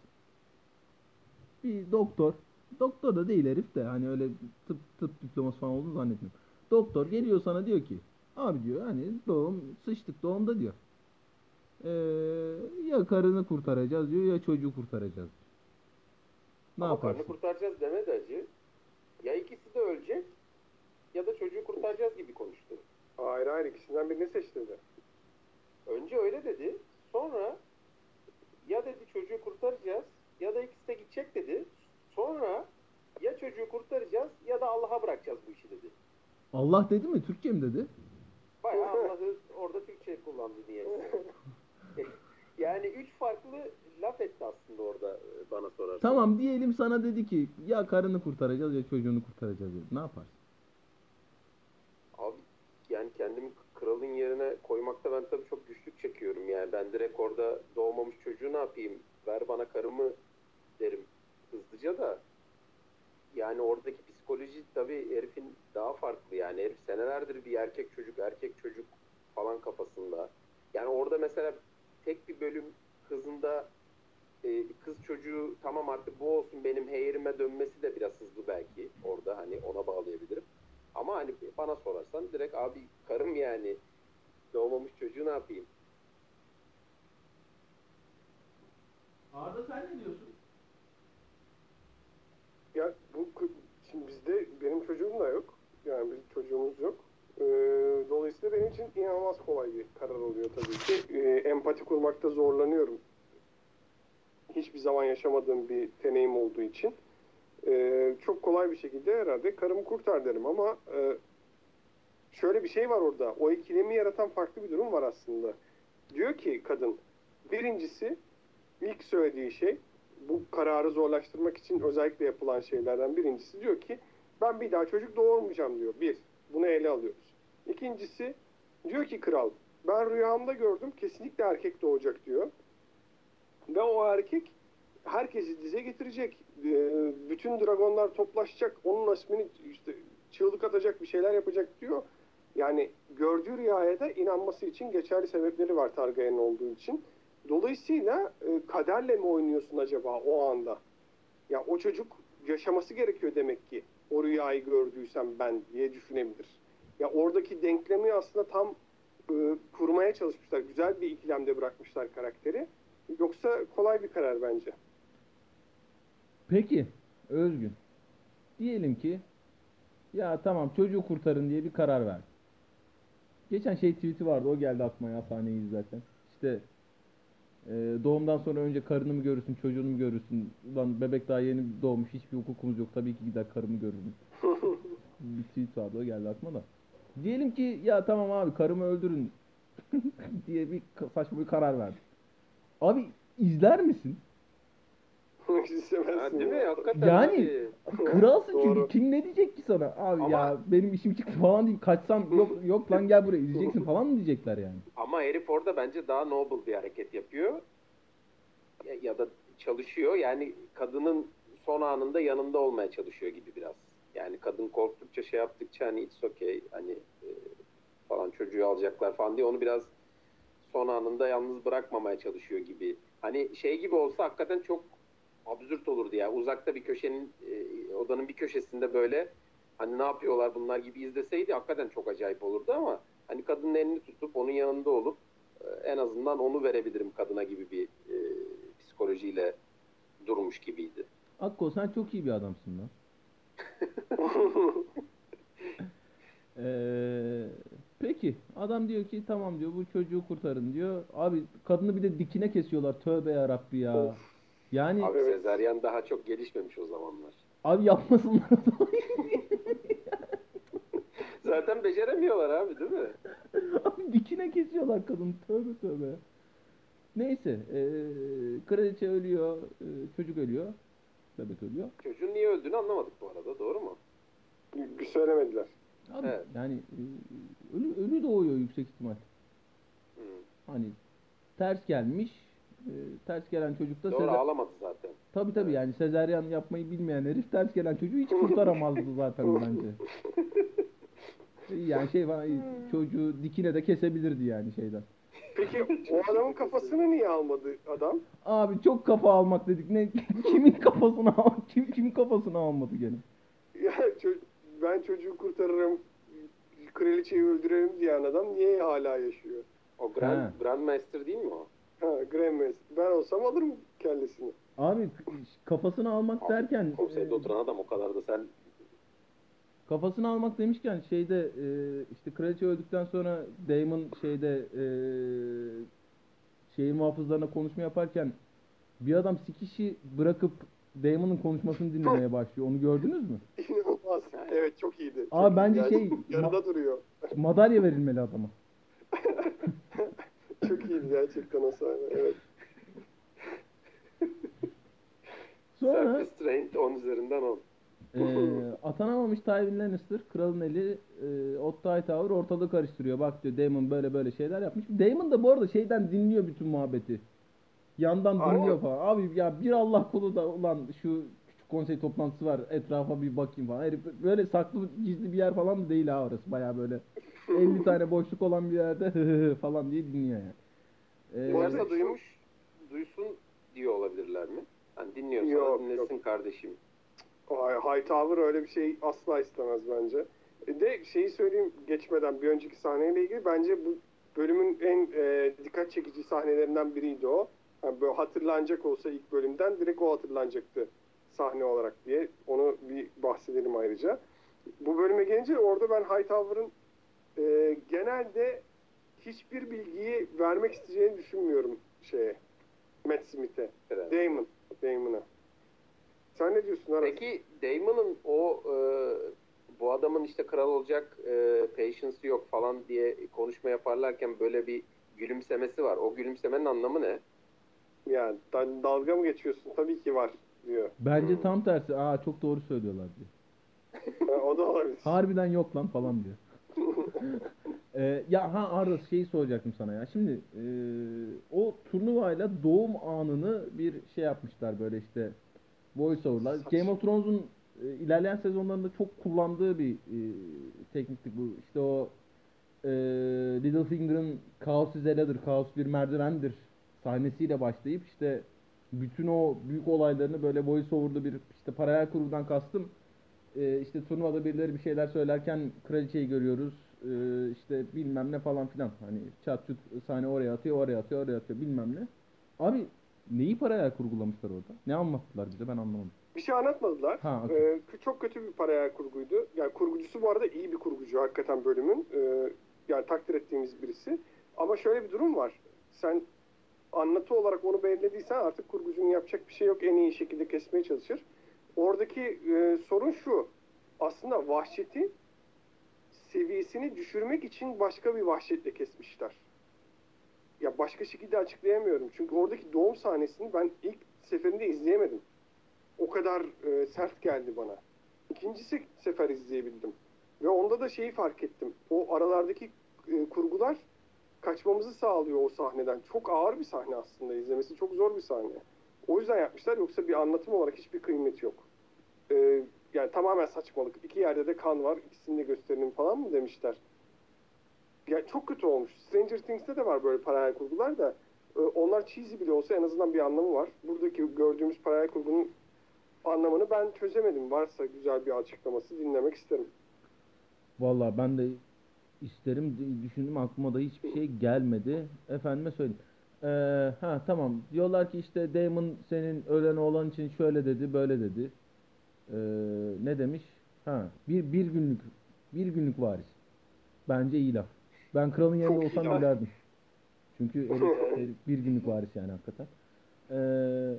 Bir doktor. Doktor da değil herif de hani öyle tıp tıp diploması falan olduğunu zannetmiyorum. Doktor geliyor sana diyor ki abi diyor hani doğum sıçtık doğumda diyor. Ee, ya karını kurtaracağız diyor ya çocuğu kurtaracağız. Ne Ama yaparsın? kurtaracağız demedi acı. Ya ikisi de ölecek ya da çocuğu kurtaracağız gibi konuştu. Hayır hayır ikisinden birini seç dedi. Önce öyle dedi. Sonra ya dedi çocuğu kurtaracağız ya da ikisi de gidecek dedi. Sonra ya çocuğu kurtaracağız ya da Allah'a bırakacağız bu işi dedi. Allah dedi mi? Türkçe mi dedi? Bayağı Allah'ı orada Türkçe kullandı diye. yani üç farklı laf etti aslında orada e, bana sorarsan. Tamam diyelim sana dedi ki ya karını kurtaracağız ya çocuğunu kurtaracağız dedi. Ne yaparsın? Abi yani kendimi kralın yerine koymakta ben tabii çok güçlük çekiyorum yani. Ben direkt orada doğmamış çocuğu ne yapayım? Ver bana karımı derim hızlıca da. Yani oradaki psikoloji tabii herifin daha farklı yani. Herif senelerdir bir erkek çocuk, erkek çocuk falan kafasında. Yani orada mesela tek bir bölüm kızında e, kız çocuğu tamam artık bu olsun benim heyerime dönmesi de biraz hızlı belki orada hani ona bağlayabilirim. Ama hani bana sorarsan direkt abi karım yani doğmamış çocuğu ne yapayım? Arda sen ne diyorsun? Ya bu kı- şimdi bizde benim çocuğum da yok. Yani bizim çocuğumuz yok. Ee, dolayısıyla benim için inanılmaz kolay bir karar oluyor tabii ki. Ee, empati kurmakta zorlanıyorum. Hiçbir zaman yaşamadığım bir deneyim olduğu için. Ee, çok kolay bir şekilde herhalde karımı kurtar derim ama e, şöyle bir şey var orada. O ikilemi yaratan farklı bir durum var aslında. Diyor ki kadın, birincisi ilk söylediği şey bu kararı zorlaştırmak için özellikle yapılan şeylerden birincisi diyor ki ben bir daha çocuk doğurmayacağım diyor. Bir, bunu ele alıyoruz. İkincisi diyor ki kral ben rüyamda gördüm kesinlikle erkek doğacak diyor. Ve o erkek herkesi dize getirecek. Ee, Bütün dragonlar toplaşacak. Onun ismini işte çığlık atacak bir şeyler yapacak diyor. Yani gördüğü rüyaya da inanması için geçerli sebepleri var Targaryen olduğu için. Dolayısıyla e, kaderle mi oynuyorsun acaba o anda? Ya o çocuk yaşaması gerekiyor demek ki. O rüyayı gördüysem ben diye düşünebilir. Ya oradaki denklemi aslında tam e, kurmaya çalışmışlar. Güzel bir ikilemde bırakmışlar karakteri. Yoksa kolay bir karar bence. Peki Özgün. Diyelim ki ya tamam çocuğu kurtarın diye bir karar ver. Geçen şey tweet'i vardı o geldi aklıma ya sahneyi izlerken. İşte e, doğumdan sonra önce karını mı görürsün çocuğunu mu görürsün? Ulan bebek daha yeni doğmuş hiçbir hukukumuz yok tabii ki gider karımı görürüm. bir tweet vardı o geldi aklıma da. Diyelim ki ya tamam abi karımı öldürün diye bir saçma bir karar verdi. Abi izler misin? İstemezsin Ha, değil mi? Hakikaten Yani- abi. Kralsın çünkü Doğru. kim ne diyecek ki sana? Abi Ama- ya benim işim çıktı falan deyip kaçsam yok yok lan gel buraya izleyeceksin falan mı diyecekler yani? Ama herif orada bence daha noble bir hareket yapıyor. Ya, ya da çalışıyor. Yani kadının son anında yanında olmaya çalışıyor gibi biraz. Yani kadın korktukça şey yaptıkça hani it's okay hani e, falan çocuğu alacaklar falan diye onu biraz son anında yalnız bırakmamaya çalışıyor gibi. Hani şey gibi olsa hakikaten çok absürt olurdu ya. Uzakta bir köşenin e, odanın bir köşesinde böyle hani ne yapıyorlar bunlar gibi izleseydi hakikaten çok acayip olurdu ama hani kadının elini tutup onun yanında olup e, en azından onu verebilirim kadına gibi bir e, psikolojiyle durmuş gibiydi. Akko sen çok iyi bir adamsın lan. Ee, peki adam diyor ki tamam diyor bu çocuğu kurtarın diyor. Abi kadını bir de dikine kesiyorlar. Tövbe ya Rabbi ya. Of. Yani Abi. Sezaryen daha çok gelişmemiş o zamanlar. abi yapmasınlar. Zaten beceremiyorlar abi değil mi? Abi dikine kesiyorlar kadın. Tövbe tövbe. Neyse. eee kraliçe ölüyor. eee, çocuk ölüyor. Bebek ölüyor. Çocuğun niye öldüğünü anlamadık bu arada doğru mu? Bir söylemediler. Abi Evet. yani eee, ölü, ölü doğuyor yüksek ihtimal. Hı. Hani ters gelmiş. Eee, ters gelen çocuk da Doğru Sezer... ağlamadı zaten. Tabii tabii yani sezaryen yapmayı bilmeyen herif ters gelen çocuğu hiç kurtaramazdı zaten bence. Yani şey falan çocuğu dikine de kesebilirdi yani şeyden. Peki o adamın kafasını niye almadı adam? Abi çok kafa almak dedik. Ne kimin kafasını al kim kimin kafasını almadı gene. Ya ço- ben çocuğu kurtarırım, kraliçeyi öldürelim diyen adam niye hala yaşıyor? O Grand, Ha. Grandmaster değil mi o? Ha, Grandmaster. Ben olsam alırım kellesini. Abi kafasını almak derken Konseyde e, oturan adam o kadar da sen kafasını almak demişken şeyde e, işte kraliçe öldükten sonra Daemon şeyde e, şehir muhafızlarına konuşma yaparken bir adam sikişi bırakıp Daemon'un konuşmasını dinlemeye başlıyor. Onu gördünüz mü? İnanılmaz. Evet çok iyiydi. Abi Çok bence iyi. şey- Yarıda duruyor. Madalya verilmeli adama. Çok iyiydi gerçekten o sahne. Evet. Sonra Self-restraint 10 üzerinden 10. Ee, atanamamış Tywin Lannister kralın eli e, Otto Hightower ortalığı karıştırıyor. Bak diyor Daemon böyle böyle şeyler yapmış. Daemon da bu arada şeyden dinliyor bütün muhabbeti. Yandan Aynen. dinliyor falan. Abi ya bir Allah kulu da ulan şu küçük konsey toplantısı var etrafa bir bakayım falan. Herif böyle saklı gizli bir yer falan da değil ha orası. Baya böyle 50 tane boşluk olan bir yerde falan diye dinliyor yani. Ee, Bu arada- Varsa duymuş, duysun diyor olabilirler mi? Hani dinliyorsa Yok, dinlesin kardeşim. Hay- Hightower öyle bir şey asla istemez bence. E De şeyi söyleyeyim geçmeden bir önceki sahneyle ilgili bence bu bölümün en e, dikkat çekici sahnelerinden biriydi o. Yani böyle hatırlanacak olsa ilk bölümden direkt o hatırlanacaktı sahne olarak diye. Onu bir bahsedelim ayrıca. Bu bölüme gelince orada ben Hightower'ın e, genelde hiçbir bilgiyi vermek isteyeceğini düşünmüyorum şeye. Matt Smith'e. Damon. Damon'a. Sen ne diyorsun Aras? Peki Damon'ın o e, bu adamın işte kral olacak e, patience'ı yok falan diye konuşma yaparlarken böyle bir gülümsemesi var. O gülümsemenin anlamı ne? Yani da- dalga mı geçiyorsun? Tabii ki var diyor. bence Hmm. tam tersi. Aa çok doğru söylüyorlar diyor. O da olabilir. Harbiden yok lan falan diyor. Ee, ya ha Arda şeyi soracaktım sana ya. Şimdi e, o turnuvayla doğum anını bir şey yapmışlar böyle işte voice over'lar. Saç. Game of Thrones'un e, ilerleyen sezonlarında çok kullandığı bir e, tekniktik bu. İşte o e, Littlefinger'ın Kaos ladder, kaos bir merdivendir sahnesiyle başlayıp işte bütün o büyük olaylarını böyle voice over'da bir işte paralel kurgudan kastım. Ee, işte turnuvada birileri bir şeyler söylerken kraliçeyi görüyoruz. Ee, işte bilmem ne falan filan. Hani çat çut sahne oraya atıyor, oraya atıyor, oraya atıyor bilmem ne. Abi neyi paralel kurgulamışlar orada? Ne anlattılar bize ben anlamadım. Bir şey anlatmadılar. Ha, okey. Ee, çok kötü bir paralel kurguydu. Yani kurgucusu bu arada iyi bir kurgucu hakikaten bölümün. Ee, yani takdir ettiğimiz birisi. Ama şöyle bir durum var. Sen anlatı olarak onu belirlediysen artık kurgucunun yapacak bir şey yok. En iyi şekilde kesmeye çalışır. Oradaki e, sorun şu. Aslında vahşeti seviyesini düşürmek için başka bir vahşetle kesmişler. Ya başka şekilde açıklayamıyorum. Çünkü oradaki doğum sahnesini ben ilk seferinde izleyemedim. O kadar e, sert geldi bana. İkincisi sefer izleyebildim. Ve onda da şeyi fark ettim. O aralardaki e, kurgular kaçmamızı sağlıyor o sahneden. Çok ağır bir sahne aslında. izlemesi çok zor bir sahne. O yüzden yapmışlar. Yoksa bir anlatım olarak hiçbir kıymeti yok. E, yani tamamen saçmalık. İki yerde de kan var. İkisini de gösterelim falan mı demişler. Ya çok kötü olmuş. Stranger Things'te de var böyle paralel kurgular da e, onlar cheesy bile olsa en azından bir anlamı var. Buradaki gördüğümüz paralel kurgunun anlamını ben çözemedim. Varsa güzel bir açıklaması dinlemek isterim. Vallahi ben de isterim düşündüm aklıma da hiçbir şey gelmedi. Efendime söyleyeyim. Ee, ha tamam. Diyorlar ki işte Damon senin ölen oğlan için şöyle dedi, böyle dedi. Ee, ne demiş? Ha, bir bir günlük bir günlük varis. Bence iyi laf. Ben kralın yerinde Çok olsam laf. gülerdim. Çünkü herif, herif bir günlük varis yani hakikaten. Ee,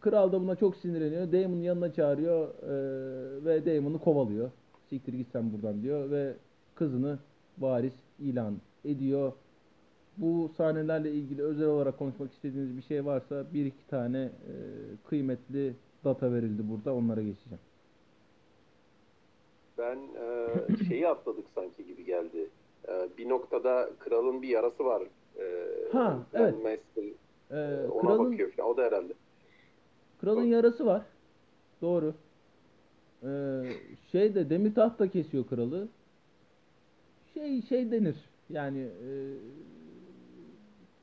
kral da buna çok sinirleniyor. Damon'un yanına çağırıyor ee, ve Damon'u kovalıyor. Siktir git sen buradan diyor ve kızını varis ilan ediyor. Bu sahnelerle ilgili özel olarak konuşmak istediğiniz bir şey varsa bir iki tane ee, kıymetli data verildi burada. Onlara geçeceğim. Ben e, şeyi atladık sanki gibi geldi. E, bir noktada kralın bir yarası var. E, Ha, evet. Grandmaster, Ee, e, ona kralın bakıyor falan. O da herhalde. Kralın yarası var. Doğru. Ee, şey de Demirtaht da kesiyor kralı. Şey şey denir. Yani e,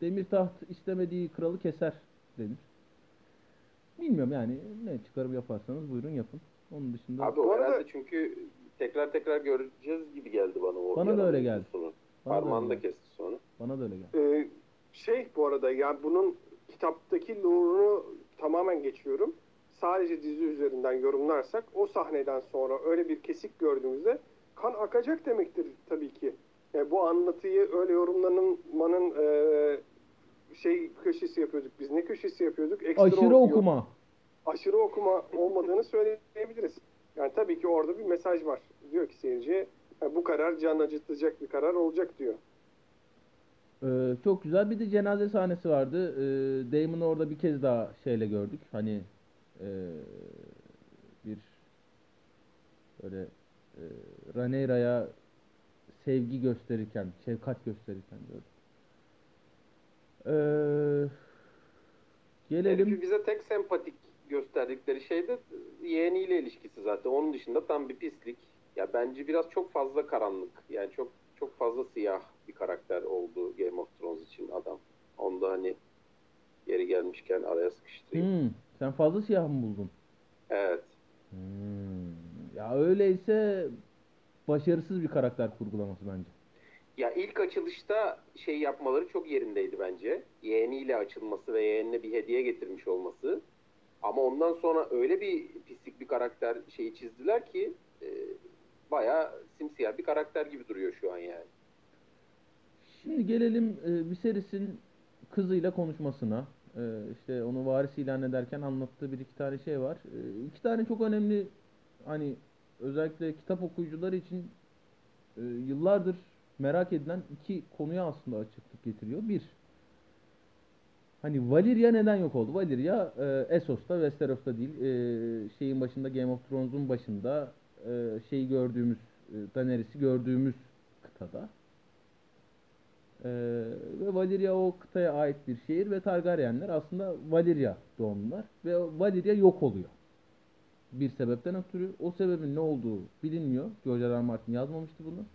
Demirtaht istemediği kralı keser denir. Bilmiyorum yani ne çıkarım yaparsanız buyurun yapın. Onun dışında Abi Bu o arada- herhalde çünkü tekrar tekrar göreceğiz gibi geldi bana o Bana da öyle geldi. sonu. bana da Parmağını kesti sonra. Bana da öyle geldi. Ee, şey bu arada yani bunun kitaptaki lore'unu tamamen geçiyorum. Sadece dizi üzerinden yorumlarsak o sahneden sonra öyle bir kesik gördüğümüzde kan akacak demektir tabii ki. Yani bu anlatıyı öyle yorumlanmanın e, şey köşesi yapıyorduk biz. Ne köşesi yapıyorduk? Ekstra Aşırı okuyor- okuma. aşırı okuma olmadığını söyleyebiliriz. Yani tabii ki orada bir mesaj var. Diyor ki seyirciye "Ha, bu karar can acıtacak bir karar olacak diyor. Ee, çok güzel bir de cenaze sahnesi vardı. Ee, Damon'u orada bir kez daha şeyle gördük. Hani e, bir böyle e, Rhaenyra'ya sevgi gösterirken, şefkat gösterirken gördük. Ee, gelelim. Herifi bize tek sempatik gösterdikleri şey de yeğeniyle ilişkisi zaten. Onun dışında tam bir pislik. Ya bence biraz çok fazla karanlık. Yani çok çok fazla siyah bir karakter oldu Game of Thrones için adam. Onda hani yeri gelmişken araya sıkıştırayım. Hmm, sen fazla siyah mı buldun? Evet. Hmm, ya öyleyse başarısız bir karakter kurgulaması bence. Ya ilk açılışta şey yapmaları çok yerindeydi bence. Yeğeniyle açılması ve yeğenine bir hediye getirmiş olması. Ama ondan sonra öyle bir pislik bir karakter şeyi çizdiler ki e, bayağı simsiyah bir karakter gibi duruyor şu an yani. Şimdi gelelim e, Viserys'in kızıyla konuşmasına. E, işte onu varis ilan ederken anlattığı bir iki tane şey var. E, iki tane çok önemli hani özellikle kitap okuyucuları için e, yıllardır merak edilen iki konuya aslında açıklık getiriyor. Bir, hani Valyria neden yok oldu? Valyria e, Essos'ta, Westeros'ta değil. E, şeyin başında Game of Thrones'un başında e, şeyi gördüğümüz e, Daenerys'i gördüğümüz kıtada. Ee, ve Valyria o kıtaya ait bir şehir ve Targaryenler aslında Valyria doğumlular ve Valyria yok oluyor. Bir sebepten ötürü o sebebin ne olduğu bilinmiyor. George R. R. Martin yazmamıştı bunu.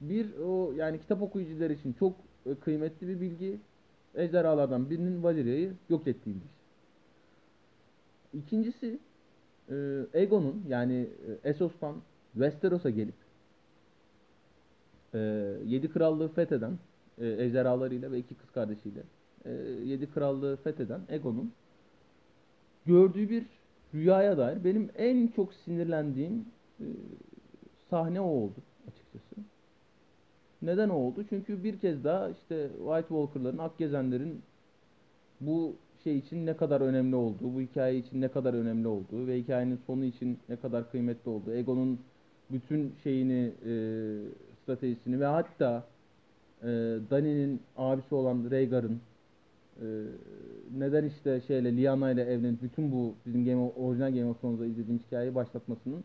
Bir o yani kitap okuyucular için çok e, kıymetli bir bilgi. Ejderhalardan birinin Valyria'yı yok ettiği bilgisi. İkincisi e, Aegon'un yani Essos'tan Westeros'a gelip e, yedi krallığı fetheden e, ejderhalarıyla ve iki kız kardeşiyle e, yedi krallığı fetheden Aegon'un gördüğü bir rüyaya dair benim en çok sinirlendiğim sahne o oldu açıkçası. Neden o oldu? Çünkü bir kez daha işte White Walker'ların, Akgezenlerin bu şey için ne kadar önemli olduğu, bu hikaye için ne kadar önemli olduğu ve hikayenin sonu için ne kadar kıymetli olduğu, Egon'un bütün şeyini, e, stratejisini ve hatta e, Dany'nin abisi olan Rhaegar'ın e, neden işte şeyle Lyanna ile evlenip bütün bu bizim Game orijinal Game of Thrones'da izlediğimiz hikayeyi başlatmasının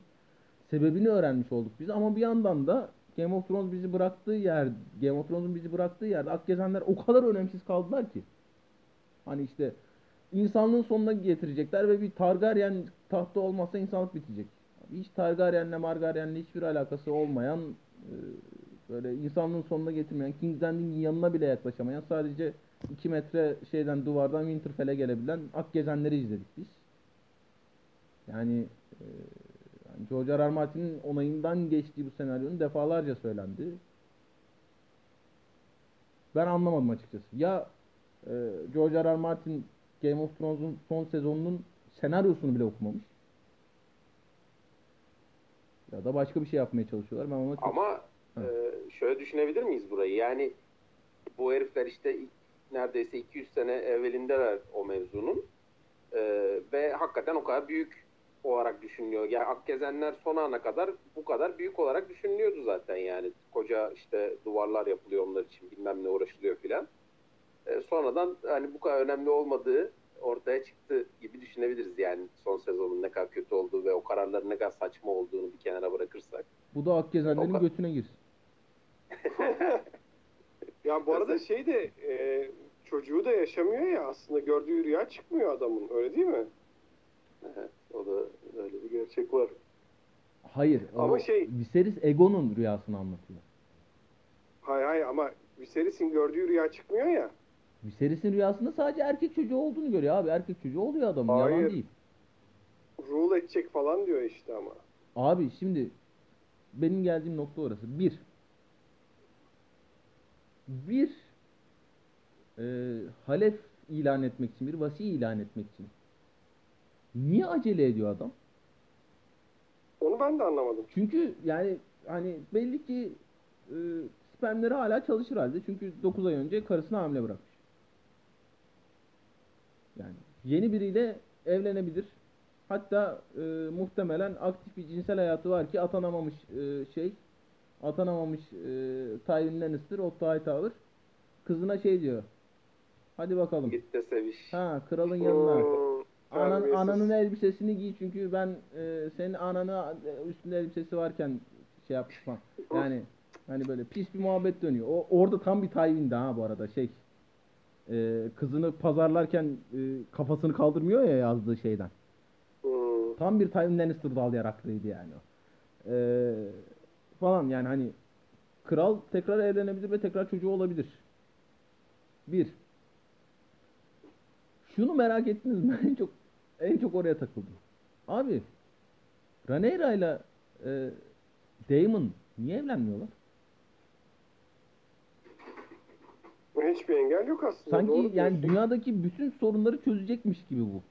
sebebini öğrenmiş olduk biz ama bir yandan da Game of Thrones bizi bıraktığı yer, Game of Thrones'un bizi bıraktığı yerde Akgezenler o kadar önemsiz kaldılar ki. Hani işte insanlığın sonuna getirecekler ve bir Targaryen tahtta olmazsa insanlık bitecek. Hiç Targaryen'le Margaryen'le hiçbir alakası olmayan e, böyle insanlığın sonuna getirmeyen King's Landing'in yanına bile yaklaşamayan sadece 2 metre şeyden duvardan Winterfell'e gelebilen Akgezenleri izledik biz. Yani e, George R. R. Martin'in onayından geçtiği bu senaryonun defalarca söylendi. Ben anlamadım açıkçası. Ya e, George R. R. Martin Game of Thrones'un son sezonunun senaryosunu bile okumamış. Ya da başka bir şey yapmaya çalışıyorlar. Ben ona çok... Ama e, şöyle düşünebilir miyiz burayı? Yani bu herifler işte neredeyse 200 sene evvelindeler o mevzunun. E, ve hakikaten o kadar büyük olarak düşünülüyor. Yani Akgezenler son ana kadar bu kadar büyük olarak düşünülüyordu zaten yani. Koca işte duvarlar yapılıyor onlar için bilmem ne uğraşılıyor filan. E, sonradan hani bu kadar önemli olmadığı ortaya çıktı gibi düşünebiliriz yani son sezonun ne kadar kötü olduğu ve o kararların ne kadar saçma olduğunu bir kenara bırakırsak. Bu da Akgezenlerin O ka- götüne girsin. Ya bu arada şey de e, çocuğu da yaşamıyor ya aslında gördüğü rüya çıkmıyor adamın öyle değil mi? O da öyle bir gerçek var. Hayır. Ama o şey- Viserys Egon'un rüyasını anlatıyor. Hay hay ama Viserys'in gördüğü rüya çıkmıyor ya. Viserys'in rüyasında sadece erkek çocuğu olduğunu görüyor abi. Erkek çocuğu oluyor adamın. Yalan Hayır. değil. Rule edecek falan diyor işte ama. Abi şimdi benim geldiğim nokta orası. Bir. Bir e, halef ilan etmek için, bir vasi ilan etmek için. Niye acele ediyor adam? Onu ben de anlamadım. Çünkü yani hani belli ki e, spermleri hala çalışır halde. Çünkü 9 ay önce karısını hamile bırakmış. Yani yeni biriyle evlenebilir. Hatta e, muhtemelen aktif bir cinsel hayatı var ki atanamamış e, şey atanamamış e, Tywin Lannister, Otto Hightower kızına şey diyor. Hadi bakalım. Git de seviş. Ha kralın yanına. Hmm, Anan, ananın elbisesini giy çünkü ben e, senin ananı e, üstünde elbisesi varken şey yapmışım. Yani hani böyle pis bir muhabbet dönüyor. O orada tam bir Tywin'di ha bu arada şey. E, kızını pazarlarken e, kafasını kaldırmıyor ya yazdığı şeyden. Hmm. Tam bir Tywin Lannister dal yaraklıydı yani o. E, falan yani hani kral tekrar evlenebilir ve tekrar çocuğu olabilir. Bir. Şunu merak ettiniz mi? En çok en çok oraya takıldım. Abi Rhaenyra ile e, Daemon niye evlenmiyorlar? Hiçbir engel yok aslında. Sanki doğru yani diyorsun. dünyadaki bütün sorunları çözecekmiş gibi bu.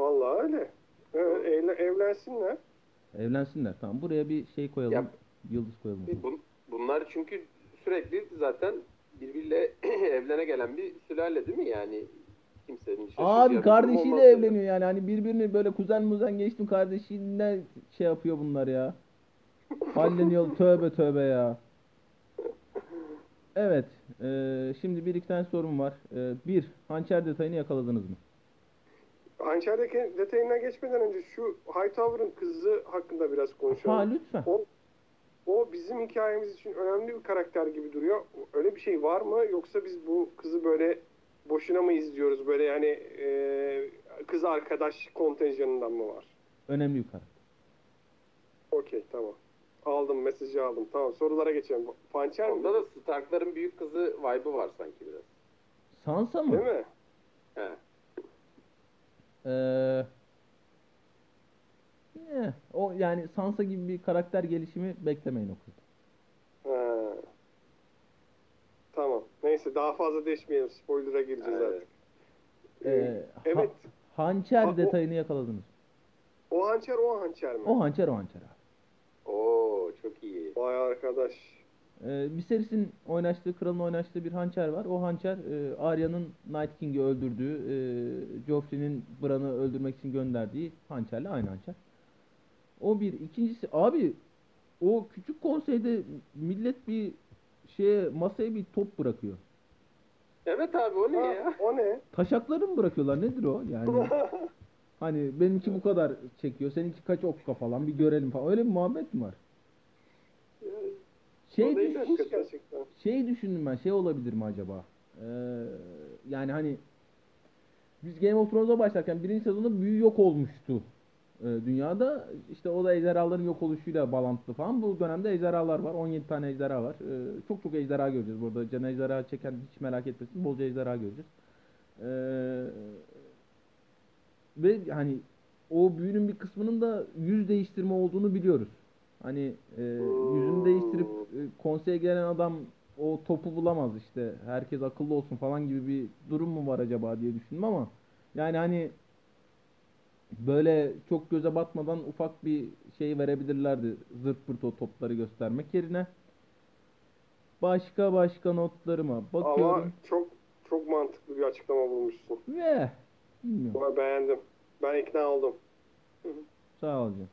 Vallahi öyle. Evet, evle- evlensinler. Evlensinler. Tamam buraya bir şey koyalım. Ya- yıldız koyalım. Bun- bunlar çünkü sürekli zaten birbiriyle evlene gelen bir sülale değil mi yani? Kimsenin şaşıracağı bir Abi kardeşiyle evleniyor yani. Hani birbirini böyle kuzen muzen geçtim kardeşiyle şey yapıyor bunlar ya. Halleniyor tövbe tövbe ya. Evet. eee, şimdi bir iki tane sorum var. Eee, bir, hançer detayını yakaladınız mı? Hançer'deki detayına geçmeden önce şu Hightower'ın kızı hakkında biraz konuşalım. Ha lütfen. O, o bizim hikayemiz için önemli bir karakter gibi duruyor. Öyle bir şey var mı? Yoksa biz bu kızı böyle boşuna mı izliyoruz? Böyle yani e, kız arkadaş kontenjanından mı var? Önemli bir karakter. Okey tamam. Aldım mesajı aldım. Tamam sorulara geçelim. Pançer mi? Onda da Stark'ların büyük kızı vibe'ı var sanki biraz. Sansa mı? Değil mi? He. Ee, ne? O yani Sansa gibi bir karakter gelişimi beklemeyin o kızdan. Ha. Tamam. Neyse daha fazla değişmeyelim. Spoiler'a gireceğiz Evet. artık. Ee, ha- evet. hançer Ha, o- detayını yakaladınız. O hançer o hançer mi? O hançer o hançer abi. Oo çok iyi. Vay arkadaş. Ee, Viserys'in oynaştığı, kralın oynaştığı bir hançer var. O hançer e, Arya'nın Night King'i öldürdüğü, e, Joffrey'nin Bran'ı öldürmek için gönderdiği hançerle aynı hançer. O bir. İkincisi abi o küçük konseyde millet bir şeye masaya bir top bırakıyor. Evet abi o ne Ha, ya? o ne? Taşakları mı bırakıyorlar? Nedir o? Yani hani benimki bu kadar çekiyor, seninki kaç okka falan bir görelim falan. Öyle bir muhabbet mi var? Şey O değil düş- Hiç gerçekten. şey düşündüm ben şey olabilir mi acaba? Ee, yani hani biz Game of Thrones'a başlarken birinci sezonda büyü yok olmuştu ee, dünyada. İşte o da ejderhaların yok oluşuyla bağlantılı falan. Bu dönemde ejderhalar var. 17 tane ejderha var. Ee, çok çok ejderha göreceğiz burada. Can ejderha çeken hiç merak etmesin. Bolca ejderha göreceğiz. Ee, ve hani o büyünün bir kısmının da yüz değiştirme olduğunu biliyoruz. Hani e, yüzünü değiştirip e, konseye gelen adam o topu bulamaz işte. Herkes akıllı olsun falan gibi bir durum mu var acaba diye düşündüm ama yani hani böyle çok göze batmadan ufak bir şey verebilirlerdi. Zırt pırt o topları göstermek yerine. Başka başka notlarıma bakıyorum. Ama çok çok mantıklı bir açıklama bulmuşsun. Ve bilmiyorum. Ama beğendim. Ben ikna oldum. Sağ ol canım.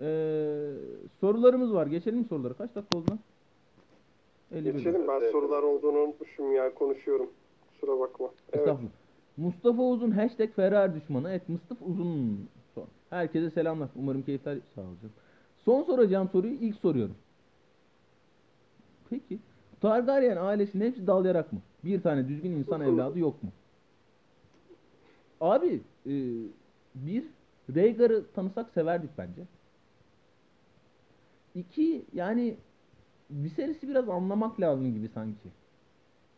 Ee, sorularımız var. Geçelim mi sorulara? Kaç dakika oldu lan? 51 Geçelim. Ben sorular olduğunu unutmuşum ya. Konuşuyorum. Kusura bakma. Evet. Estağfurullah. Mustafa Uzun hashtag Ferrari düşmanı. Evet Mustafa Uzun. Son. Herkese selamlar. Umarım keyifler sağ ol canım. Son soracağım soruyu ilk soruyorum. Peki. Targaryen ailesinin hepsi dal yarak mı? Bir tane düzgün insan evladı yok mu? Abi e, bir Rhaegar'ı tanısak severdik bence. İki yani Viserys'i biraz anlamak lazım gibi sanki.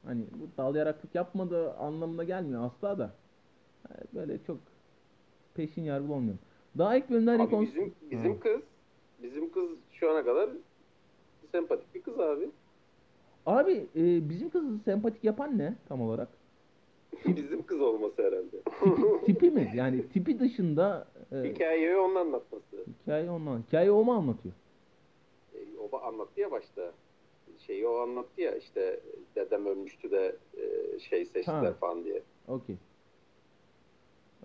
Hani bu dal yaraklık yapmadığı anlamına gelmiyor asla da. Yani böyle çok peşin yargılı olmuyorum. Daha ilk bölümden Abi rekons- bizim bizim Ha. kız bizim kız şu ana kadar sempatik bir kız abi. Abi e, bizim kızı sempatik yapan ne tam olarak? bizim kız olması herhalde. Tipi, tipi mi? Yani tipi dışında e, Hikayeyi onun anlatması. hikaye ondan. Hikaye o mu anlatıyor? E, o anlattı ya başta. Şeyi o anlattı ya işte ölmüştü de e, şey seçtiler Ha. falan diye. Okey.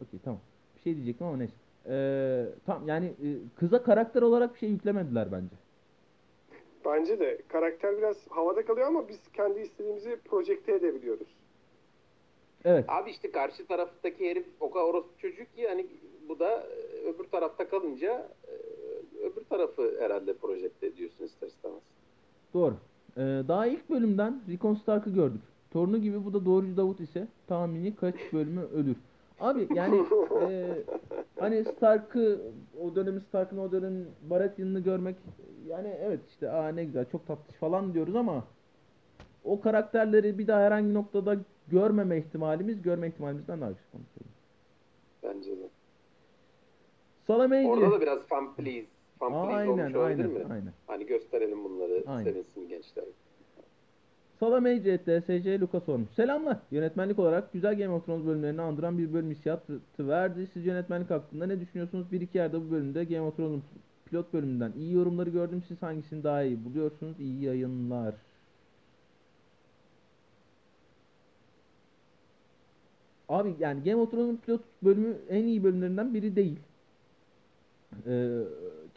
Okey tamam. Bir şey diyecektim ama neyse. Ee, tamam yani e, kıza karakter olarak bir şey yüklemediler bence. Bence de karakter biraz havada kalıyor ama biz kendi istediğimizi projekte edebiliyoruz. Evet. Abi işte karşı taraftaki herif o kadar orospu çocuk ki hani bu da e, öbür tarafta kalınca öbür tarafı herhalde projekte ediyorsun ister istemez. Doğru. Ee, daha ilk bölümden Rickon Stark'ı gördük. Torunu gibi bu da doğrucu Davut ise tahmini kaç bölümü ölür. Abi yani e, hani Stark'ı o dönemin Stark'ın o dönemin Baratheon'ını görmek yani evet işte aa ne güzel çok tatlı falan diyoruz ama o karakterleri bir daha herhangi noktada görmeme ihtimalimiz görme ihtimalimizden daha yüksek. onu söyleyeyim. Bence de. Salameyci. Orada da biraz fan please, please Aynen olmuş olabilir aynen mi? aynen. Hani gösterelim bunları, Aynen. sevinsin gençler. Salameyci et DSC Luka sormuş. Selamlar. Yönetmenlik olarak güzel Game of Thrones bölümlerini andıran bir bölüm hissiyatı verdi. Siz yönetmenlik hakkında ne düşünüyorsunuz? Bir iki yerde bu bölümde Game of Thrones'un pilot bölümünden iyi yorumları gördüm. Siz hangisini daha iyi buluyorsunuz? İyi yayınlar. Abi yani Game of Thrones'un pilot bölümü en iyi bölümlerinden biri değil. Ee,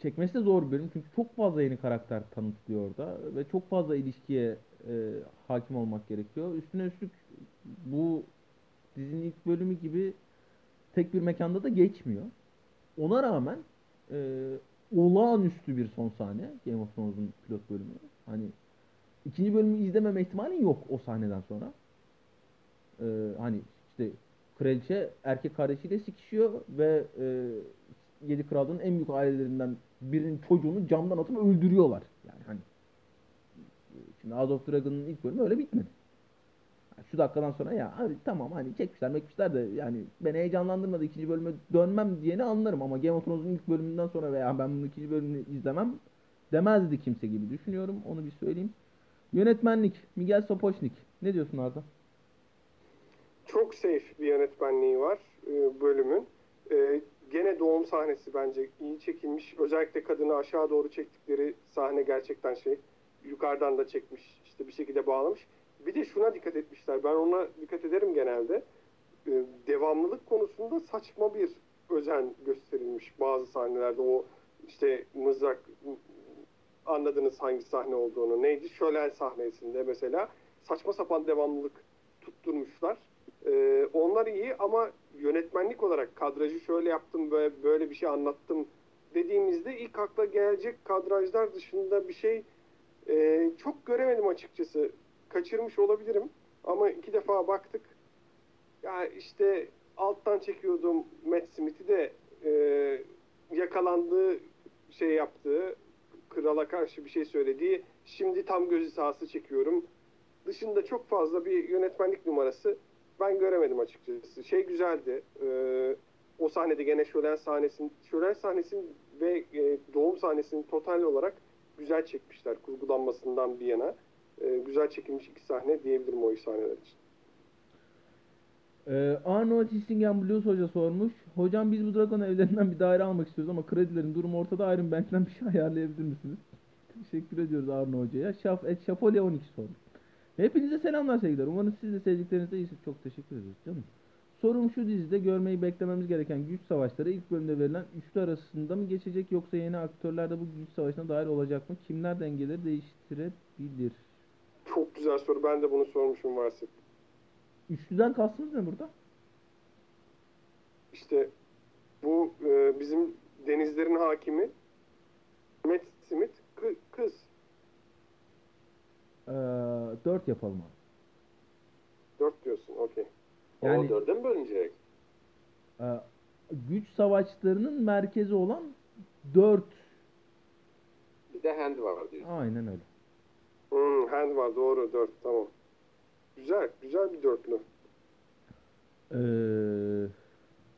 çekmesi de zor bir bölüm çünkü çok fazla yeni karakter tanıtılıyor orada ve çok fazla ilişkiye e, hakim olmak gerekiyor. Üstüne üstlük bu dizinin ilk bölümü gibi tek bir mekanda da geçmiyor. Ona rağmen e, olağanüstü bir son sahne Game of Thrones'un pilot bölümü. Hani ikinci bölümü izlememe ihtimalin yok o sahneden sonra. E, hani işte kraliçe erkek kardeşiyle sikişiyor ve e, Yedi Krallığın en büyük ailelerinden birinin çocuğunu camdan atıp öldürüyorlar. Yani hani Şimdi House of Dragon'ın ilk bölümü öyle bitmedi. Şu dakikadan sonra ya abi tamam hani çekmişler mekmişler de yani beni heyecanlandırmadı ikinci bölüme dönmem diyeni anlarım ama Game of Thrones'un ilk bölümünden sonra veya ben bunun ikinci bölümünü izlemem demezdi kimse gibi düşünüyorum. Onu bir söyleyeyim. Yönetmenlik Miguel Sapochnik. Ne diyorsun Arda? Çok safe bir yönetmenliği var e, bölümün. Gene doğum sahnesi bence iyi çekilmiş. Özellikle kadını aşağı doğru çektikleri sahne gerçekten şey. Yukarıdan da çekmiş. işte bir şekilde bağlamış. Bir de şuna dikkat etmişler. Ben ona dikkat ederim genelde. E, devamlılık konusunda saçma bir özen gösterilmiş bazı sahnelerde. O işte mızrak anladınız hangi sahne olduğunu. Neydi? Şölen sahnesinde mesela saçma sapan devamlılık tutturmuşlar. Ee, onlar iyi ama yönetmenlik olarak kadrajı şöyle yaptım böyle, böyle bir şey anlattım dediğimizde ilk akla gelecek kadrajlar dışında bir şey e, çok göremedim açıkçası. Kaçırmış olabilirim ama iki defa baktık. Ya işte alttan çekiyordum Matt Smith'i de e, yakalandığı şey yaptığı krala karşı bir şey söylediği şimdi tam gözü sahası çekiyorum. Dışında çok fazla bir yönetmenlik numarası ben göremedim açıkçası. Şey güzeldi. E, o sahnede gene şölen sahnesinin şölen sahnesinin ve e, doğum sahnesinin total olarak güzel çekmişler kurgulanmasından bir yana. E, güzel çekilmiş iki sahne diyebilirim o iki sahneler için. Ee, Arnold Hissingen Blues Hoca sormuş. Hocam biz bu Dragon evlerinden bir daire almak istiyoruz ama kredilerin durumu ortada Iron Bank'ten bir şey ayarlayabilir misiniz? Teşekkür ediyoruz Arnold Hoca'ya. Şaf, et Şapolya 12 sormuş. Hepinize selamlar sevgiler. Umarım siz de sevdiklerinizde iyisiniz. Çok teşekkür ederiz canım. Sorum şu dizide görmeyi beklememiz gereken güç savaşları ilk bölümde verilen üçlü arasında mı geçecek yoksa yeni aktörler de bu güç savaşına dahil olacak mı? Kimler dengeleri değiştirebilir? Çok güzel soru. Ben de bunu sormuşum varsa. Üçlüden kastınız ne burada? İşte bu e, bizim denizlerin hakimi Matt Smith kı- kız. Ee, dört yapalım abi. Dört diyorsun. Okey. Yani... O dörde mi bölünecek? Ee, güç savaşlarının merkezi olan dört. Bir de hand var diyorsun. Aynen öyle. Hmm, hand var. Doğru. Dört. Tamam. Güzel. Güzel bir dörtlü. Ee,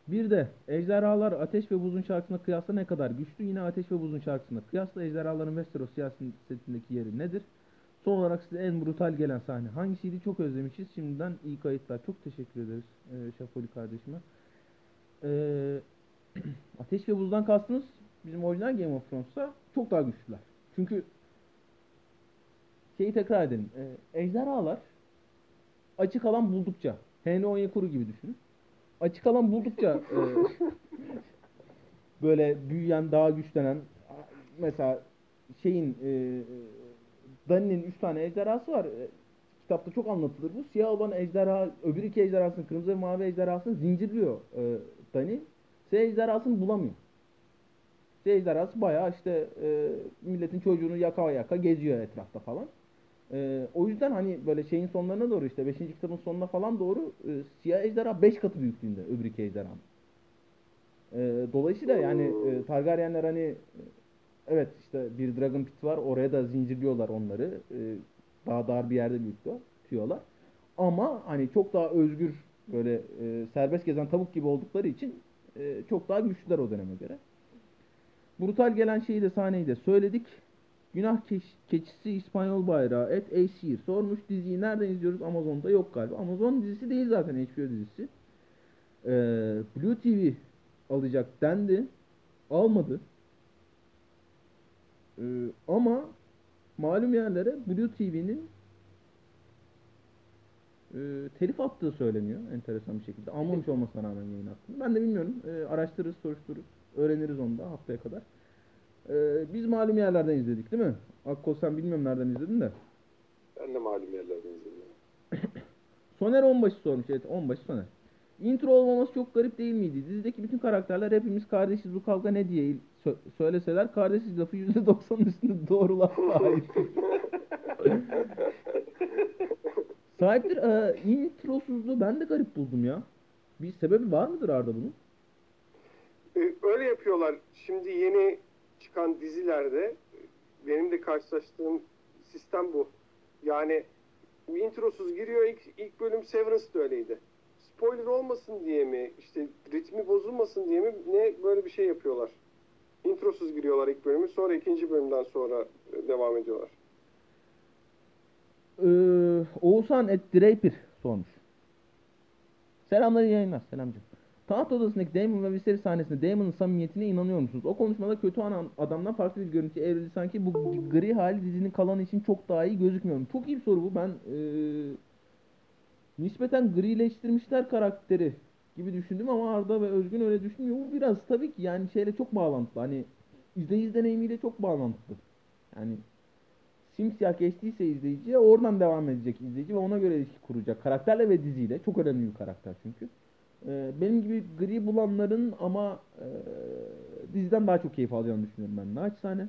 bir de ejderhalar Ateş ve Buz'un şarkısına kıyasla ne kadar güçlü? Yine Ateş ve Buz'un şarkısına kıyasla ejderhaların Westeros siyasetindeki yeri nedir? Son olarak size en brutal gelen sahne hangisiydi? Çok özlemişiz. Şimdiden iyi kayıtlar. Çok teşekkür ederiz e, Şafoli kardeşime. Ee, Ateş ve Buz'dan kastınız bizim orijinal Game of Thrones'ta çok daha güçlüler. Çünkü şeyi tekrar edelim. E, ejderhalar açık alan buldukça HN10 kuru gibi düşünün. Açık alan buldukça e, böyle büyüyen, daha güçlenen mesela şeyin e, Dani'nin 3 tane ejderhası var. E, kitapta çok anlatılır bu. Siyah olan ejderha, öbür iki ejderhasını, kırmızı ve mavi ejderhasını zincirliyor e, Dani. Siyah ejderhasını bulamıyor. Siyah ejderhası bayağı işte e, milletin çocuğunu yaka yaka geziyor etrafta falan. Ee, o yüzden hani böyle şeyin sonlarına doğru işte 5. kitabın sonuna falan doğru e, siyah ejderha 5 katı büyüklüğünde öbür iki ejderhanın. Ee, dolayısıyla yani e, Targaryenler hani e, evet işte bir Dragon Pit var oraya da zincirliyorlar onları. E, daha dar bir yerde büyütüyorlar. Ama hani çok daha özgür böyle e, serbest gezen tavuk gibi oldukları için e, çok daha güçlüler o döneme göre. Brutal gelen şeyi de sahneyi de söyledik. Günah keş- keçisi İspanyol bayrağı et Aesir sormuş diziyi nereden izliyoruz? Amazon'da yok galiba. Amazon dizisi değil zaten HBO dizisi. Ee, Blue TV alacak dendi. Almadı. Ee, ama malum yerlere Blue TV'nin e, telif attığı söyleniyor enteresan bir şekilde. Almamış olmasına rağmen yayın attığını. Ben de bilmiyorum. E, araştırırız, soruştururuz. Öğreniriz onu da haftaya kadar. Ee, biz malum yerlerden izledik değil mi? Akkol sen bilmiyorum nereden izledin de. Ben de malum yerlerden izledim. Soner Onbaşı sormuş. Evet Onbaşı Soner. Intro olmaması çok garip değil miydi? Dizideki bütün karakterler hepimiz kardeşiz bu kavga ne diye sö- söyleseler kardeşiz lafı %90'ın üstünde doğru laf ait. Sahiptir. Ee, introsuzluğu ben de garip buldum ya. Bir sebebi var mıdır Arda bunun? Ee, öyle yapıyorlar. Şimdi yeni çıkan dizilerde benim de karşılaştığım sistem bu. Yani introsuz giriyor. İlk, ilk bölüm Severance da öyleydi. Spoiler olmasın diye mi, işte ritmi bozulmasın diye mi ne böyle bir şey yapıyorlar. Introsuz giriyorlar ilk bölümü. Sonra ikinci bölümden sonra e, devam ediyorlar. Ee, Oğuzhan et Draper sormuş. Selamlar iyi yayınlar. Selamcım. Taht odasındaki Damon ve Viserys sahnesinde Damon'ın samimiyetine inanıyor musunuz? O konuşmada kötü ana- adamdan farklı bir görüntü evrildi. Sanki bu gri hali dizinin kalanı için çok daha iyi gözükmüyor. Çok iyi bir soru bu. Ben ee, nispeten grileştirmişler karakteri gibi düşündüm ama Arda ve Özgün öyle düşünmüyor. Bu biraz tabii ki yani şeyle çok bağlantılı. Hani izleyici deneyimiyle çok bağlantılı. Yani simsiyah geçtiyse izleyiciye oradan devam edecek izleyici ve ona göre ilişki kuracak. Karakterle ve diziyle. Çok önemli bir karakter çünkü. Ee, benim gibi gri bulanların ama e, diziden daha çok keyif alacağını düşünüyorum ben. Naçizane.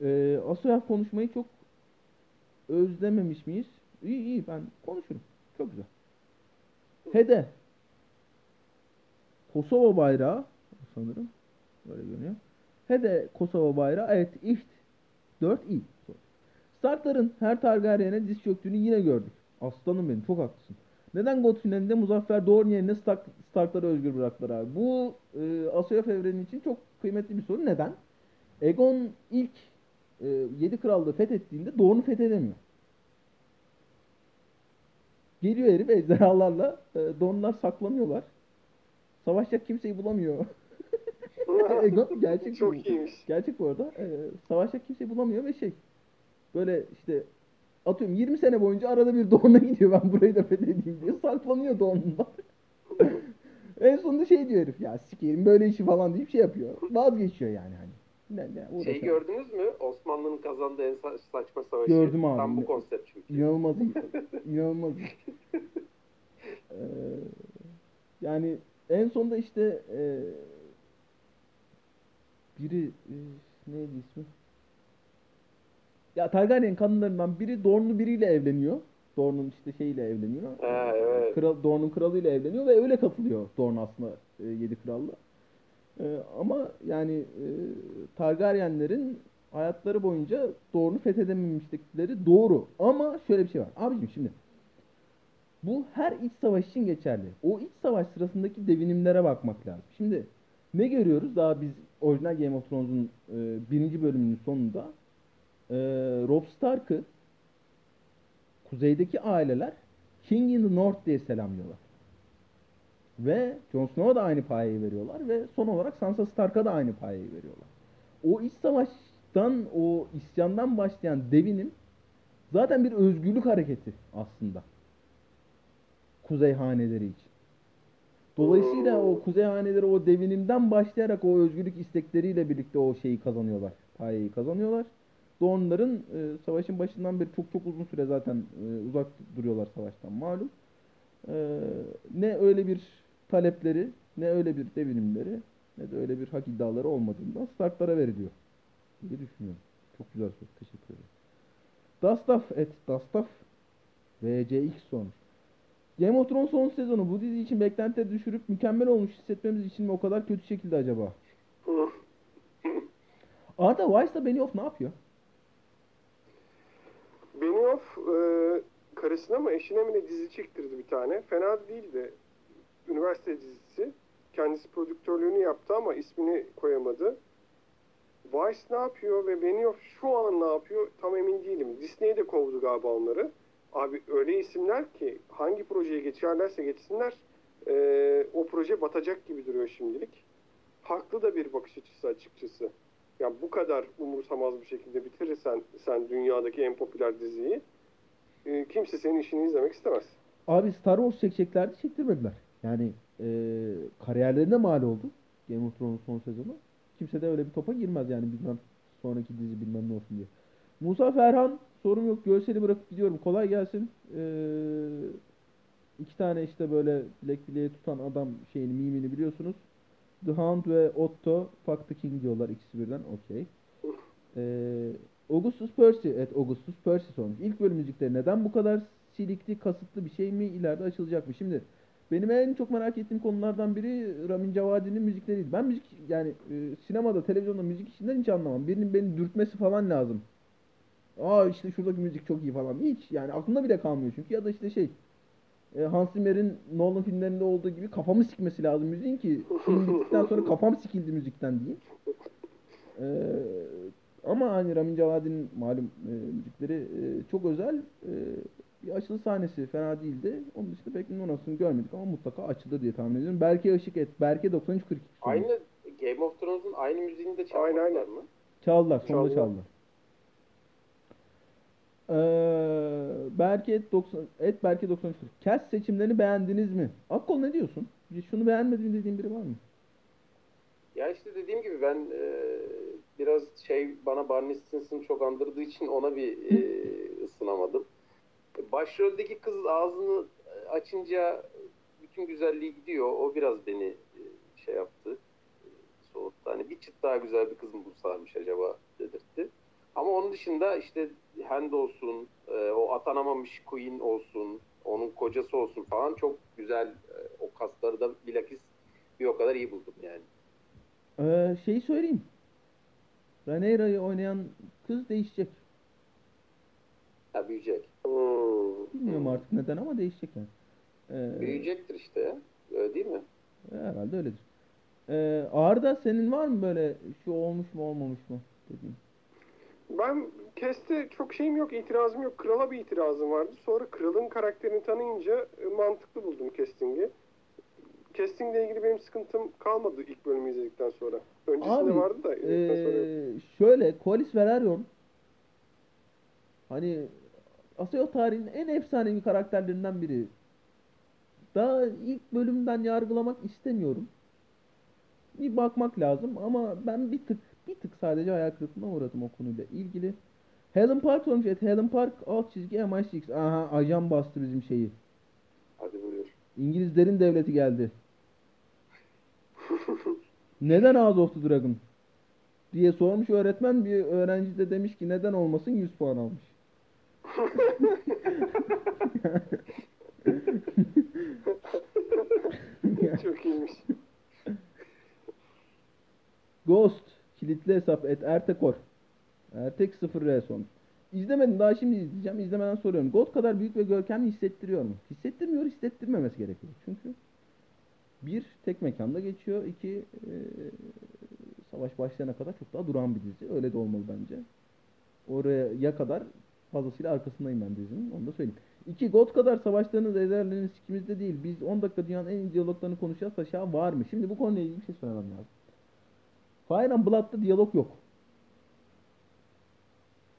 Ee, Asoyaf konuşmayı çok özlememiş miyiz? İyi iyi ben konuşurum. Çok güzel. Hede. Kosova bayrağı sanırım. Böyle görünüyor. Hede Kosova bayrağı. Evet İht 4 iyi. Starkların her Targaryen'e diz çöktüğünü yine gördük. Aslanım benim çok haklısın. Neden God finalinde Muzaffer Dorn yerine Stark, Starkları özgür bıraktılar abi? Bu e, Asoyaf evreni için çok kıymetli bir soru. Neden? Aegon ilk e, 7 krallığı fethettiğinde Dorne'u fethedemiyor. Geliyor herif ejderhalarla e, Dorne'lar saklanıyorlar. Savaşacak kimseyi bulamıyor. Aegon gerçek bu. Çok iyiymiş. Gerçek bu arada. Ee, savaşacak kimseyi bulamıyor ve şey böyle işte atıyorum 20 sene boyunca arada bir Doğan'a gidiyor ben burayı da fethedeyim diye saklanıyor Doğan'da. en sonunda şey diyor herif ya sikeyim böyle işi falan deyip şey yapıyor. Vazgeçiyor yani hani. Ne, Şey gördünüz mü? Osmanlı'nın kazandığı en sa- saçma savaşı. Gördüm abi. Tam bu konsept çünkü. İnanılmaz. İnanılmaz. Ee, yani en sonunda işte e, biri e, neydi ismi? Ya Targaryen kadınlarından biri Dorne'lu biriyle evleniyor. Dorne'un işte şeyiyle evleniyor. Ha, evet. Kral, Dorne'un kralıyla evleniyor ve öyle katılıyor Dorne aslında e, yedi krallı. E, ama yani e, Targaryenlerin hayatları boyunca Dorne'u fethedememişlikleri doğru. Ama şöyle bir şey var. Abicim şimdi bu her iç savaş için geçerli. O iç savaş sırasındaki devinimlere bakmak lazım. Şimdi ne görüyoruz? Daha biz orijinal Game of Thrones'un e, birinci bölümünün sonunda e, Robb Stark'ı kuzeydeki aileler King in the North diye selamlıyorlar. Ve Jon Snow'a da aynı payayı veriyorlar ve son olarak Sansa Stark'a da aynı payayı veriyorlar. O iç savaştan, o isyandan başlayan devinim zaten bir özgürlük hareketi aslında. Kuzey haneleri için. Dolayısıyla o kuzey haneleri o devinimden başlayarak o özgürlük istekleriyle birlikte o şeyi kazanıyorlar. Payayı kazanıyorlar. Dornların e, savaşın başından beri çok çok uzun süre zaten e, uzak duruyorlar savaştan malum. E, ne öyle bir talepleri, ne öyle bir devinimleri, ne de öyle bir hak iddiaları olmadığından Starklara veriliyor diye düşünüyorum. Çok güzel soru. Teşekkür ederim. Dastaf et Dastaf VCX sormuş. Game of Thrones son sezonu bu dizi için beklentileri düşürüp mükemmel olmuş hissetmemiz için mi o kadar kötü şekilde acaba? Arda Weiss'la Benioff ne yapıyor? Benioff e, karısına mı eşine mi ne dizi çektirdi bir tane. Fena değildi. Üniversite dizisi. Kendisi prodüktörlüğünü yaptı ama ismini koyamadı. Vice ne yapıyor ve Benioff şu an ne yapıyor tam emin değilim. Disney de kovdu galiba onları. Abi öyle isimler ki hangi projeye geçerlerse geçsinler e, o proje batacak gibi duruyor şimdilik. Haklı da bir bakış açısı açıkçası. Ya bu kadar umursamaz bir şekilde bitirirsen sen dünyadaki en popüler diziyi e, kimse senin işini izlemek istemez. Abi Star Wars çekeceklerdi çektirmediler. Yani e, kariyerlerine mal oldu Game of Thrones son sezonu. Kimse de öyle bir topa girmez yani bilmem sonraki dizi bilmem ne olsun diye. Musa Ferhan sorun yok görseli bırakıp gidiyorum kolay gelsin. Ee, iki tane işte böyle bilek bileğe tutan adam şeyini mimini biliyorsunuz. The Hound ve Otto Fuck the King diyorlar ikisi birden okey. Ee, Augustus Percy, evet Augustus Percy sormuş. İlk bölüm müzikleri neden bu kadar silikli, kasıtlı bir şey mi ileride açılacak mı? Şimdi benim en çok merak ettiğim konulardan biri Ramin Cevadi'nin müzikleriydi. Ben müzik yani e, sinemada, televizyonda müzik işinden hiç anlamam. Birinin beni dürtmesi falan lazım. Aa işte şuradaki müzik çok iyi falan. Hiç yani aklımda bile kalmıyor çünkü. Ya da işte şey e, Hans Zimmer'in Nolan filmlerinde olduğu gibi kafamı sikmesi lazım müziğin ki film bittikten sonra kafam sikildi müzikten diyeyim. E, ama hani Ramin Djawadi'nin malum e, müzikleri e, çok özel. E, bir açılış sahnesi fena değildi. Onun dışında pek numarasını görmedik ama mutlaka açılır diye tahmin ediyorum. Berke Işık et. Berke 9342. Aynı Game of Thrones'un aynı müziğini de çalmadılar aynen. mı? Çaldılar. Sonunda Çaldılar. çaldılar. Ee, Berke et 90 et Berke 93. Cast seçimlerini beğendiniz mi? Akkol ne diyorsun? Şunu beğenmedim dediğin biri var mı? Ya işte dediğim gibi ben e, biraz şey bana Barney Stinson'ı çok andırdığı için ona bir e, ısınamadım. Başroldeki kız ağzını açınca bütün güzelliği gidiyor. O biraz beni e, şey yaptı. e, Soğuttu. Hani bir çıt daha güzel bir kız mı bulsarmış acaba dedirtti. Ama onun dışında işte Hand olsun, e, o atanamamış Queen olsun, onun kocası olsun falan çok güzel o kasları da bilakis bir o kadar iyi buldum yani. Ee, şeyi söyleyeyim. Rhaenyra'yı oynayan kız değişecek. Ha büyüyecek. Hmm. Bilmiyorum artık neden ama değişecek yani. Ee, Büyüyecektir işte ya. Öyle değil mi? herhalde öyledir. Ee, Arda senin var mı böyle şu olmuş mu olmamış mı dediğin? Ben Kest'e çok şeyim yok, itirazım yok. Kral'a bir itirazım vardı. Sonra Kral'ın karakterini tanıyınca e, mantıklı buldum casting'i. Castingle ilgili benim sıkıntım kalmadı ilk bölümü izledikten sonra. Öncesinde Abi, vardı da izledikten sonra yok. Ee, şöyle Kolis Velaryon hani Aseo tarihinin en efsanevi karakterlerinden biri. Daha ilk bölümden yargılamak istemiyorum. Bir bakmak lazım ama ben bir tık bir tık sadece hayal kırıklığına uğradım o konuyla ilgili. Helen Park olmuş. Evet, Helen Park alt çizgi MI6. Aha ajan bastı bizim şeyi. Hadi buyur. İngilizlerin devleti geldi. Neden House of the Dragon? diye sormuş öğretmen. Bir öğrenci de demiş ki neden olmasın 100 puan almış. Çok iyiymiş. Ghost kilitli hesap et Ertekor. Ertek 0R son. İzlemedim daha şimdi izleyeceğim. İzlemeden soruyorum. God kadar büyük ve görkemli hissettiriyor mu? Hissettirmiyor, hissettirmemesi gerekiyor. Çünkü bir tek mekanda geçiyor. İki e, savaş başlayana kadar çok daha duran bir dizi. Öyle de olmalı bence. Oraya kadar fazlasıyla arkasındayım ben dizinin. Onu da söyleyeyim. İki, God kadar savaşlarınız, ezerleriniz sikimizde değil. Biz 10 dakika dünyanın en iyi diyaloglarını konuşacağız. Aşağı var mı? Şimdi bu konuyla ilgili bir şey söylemem lazım. Fire and Blood'da diyalog yok.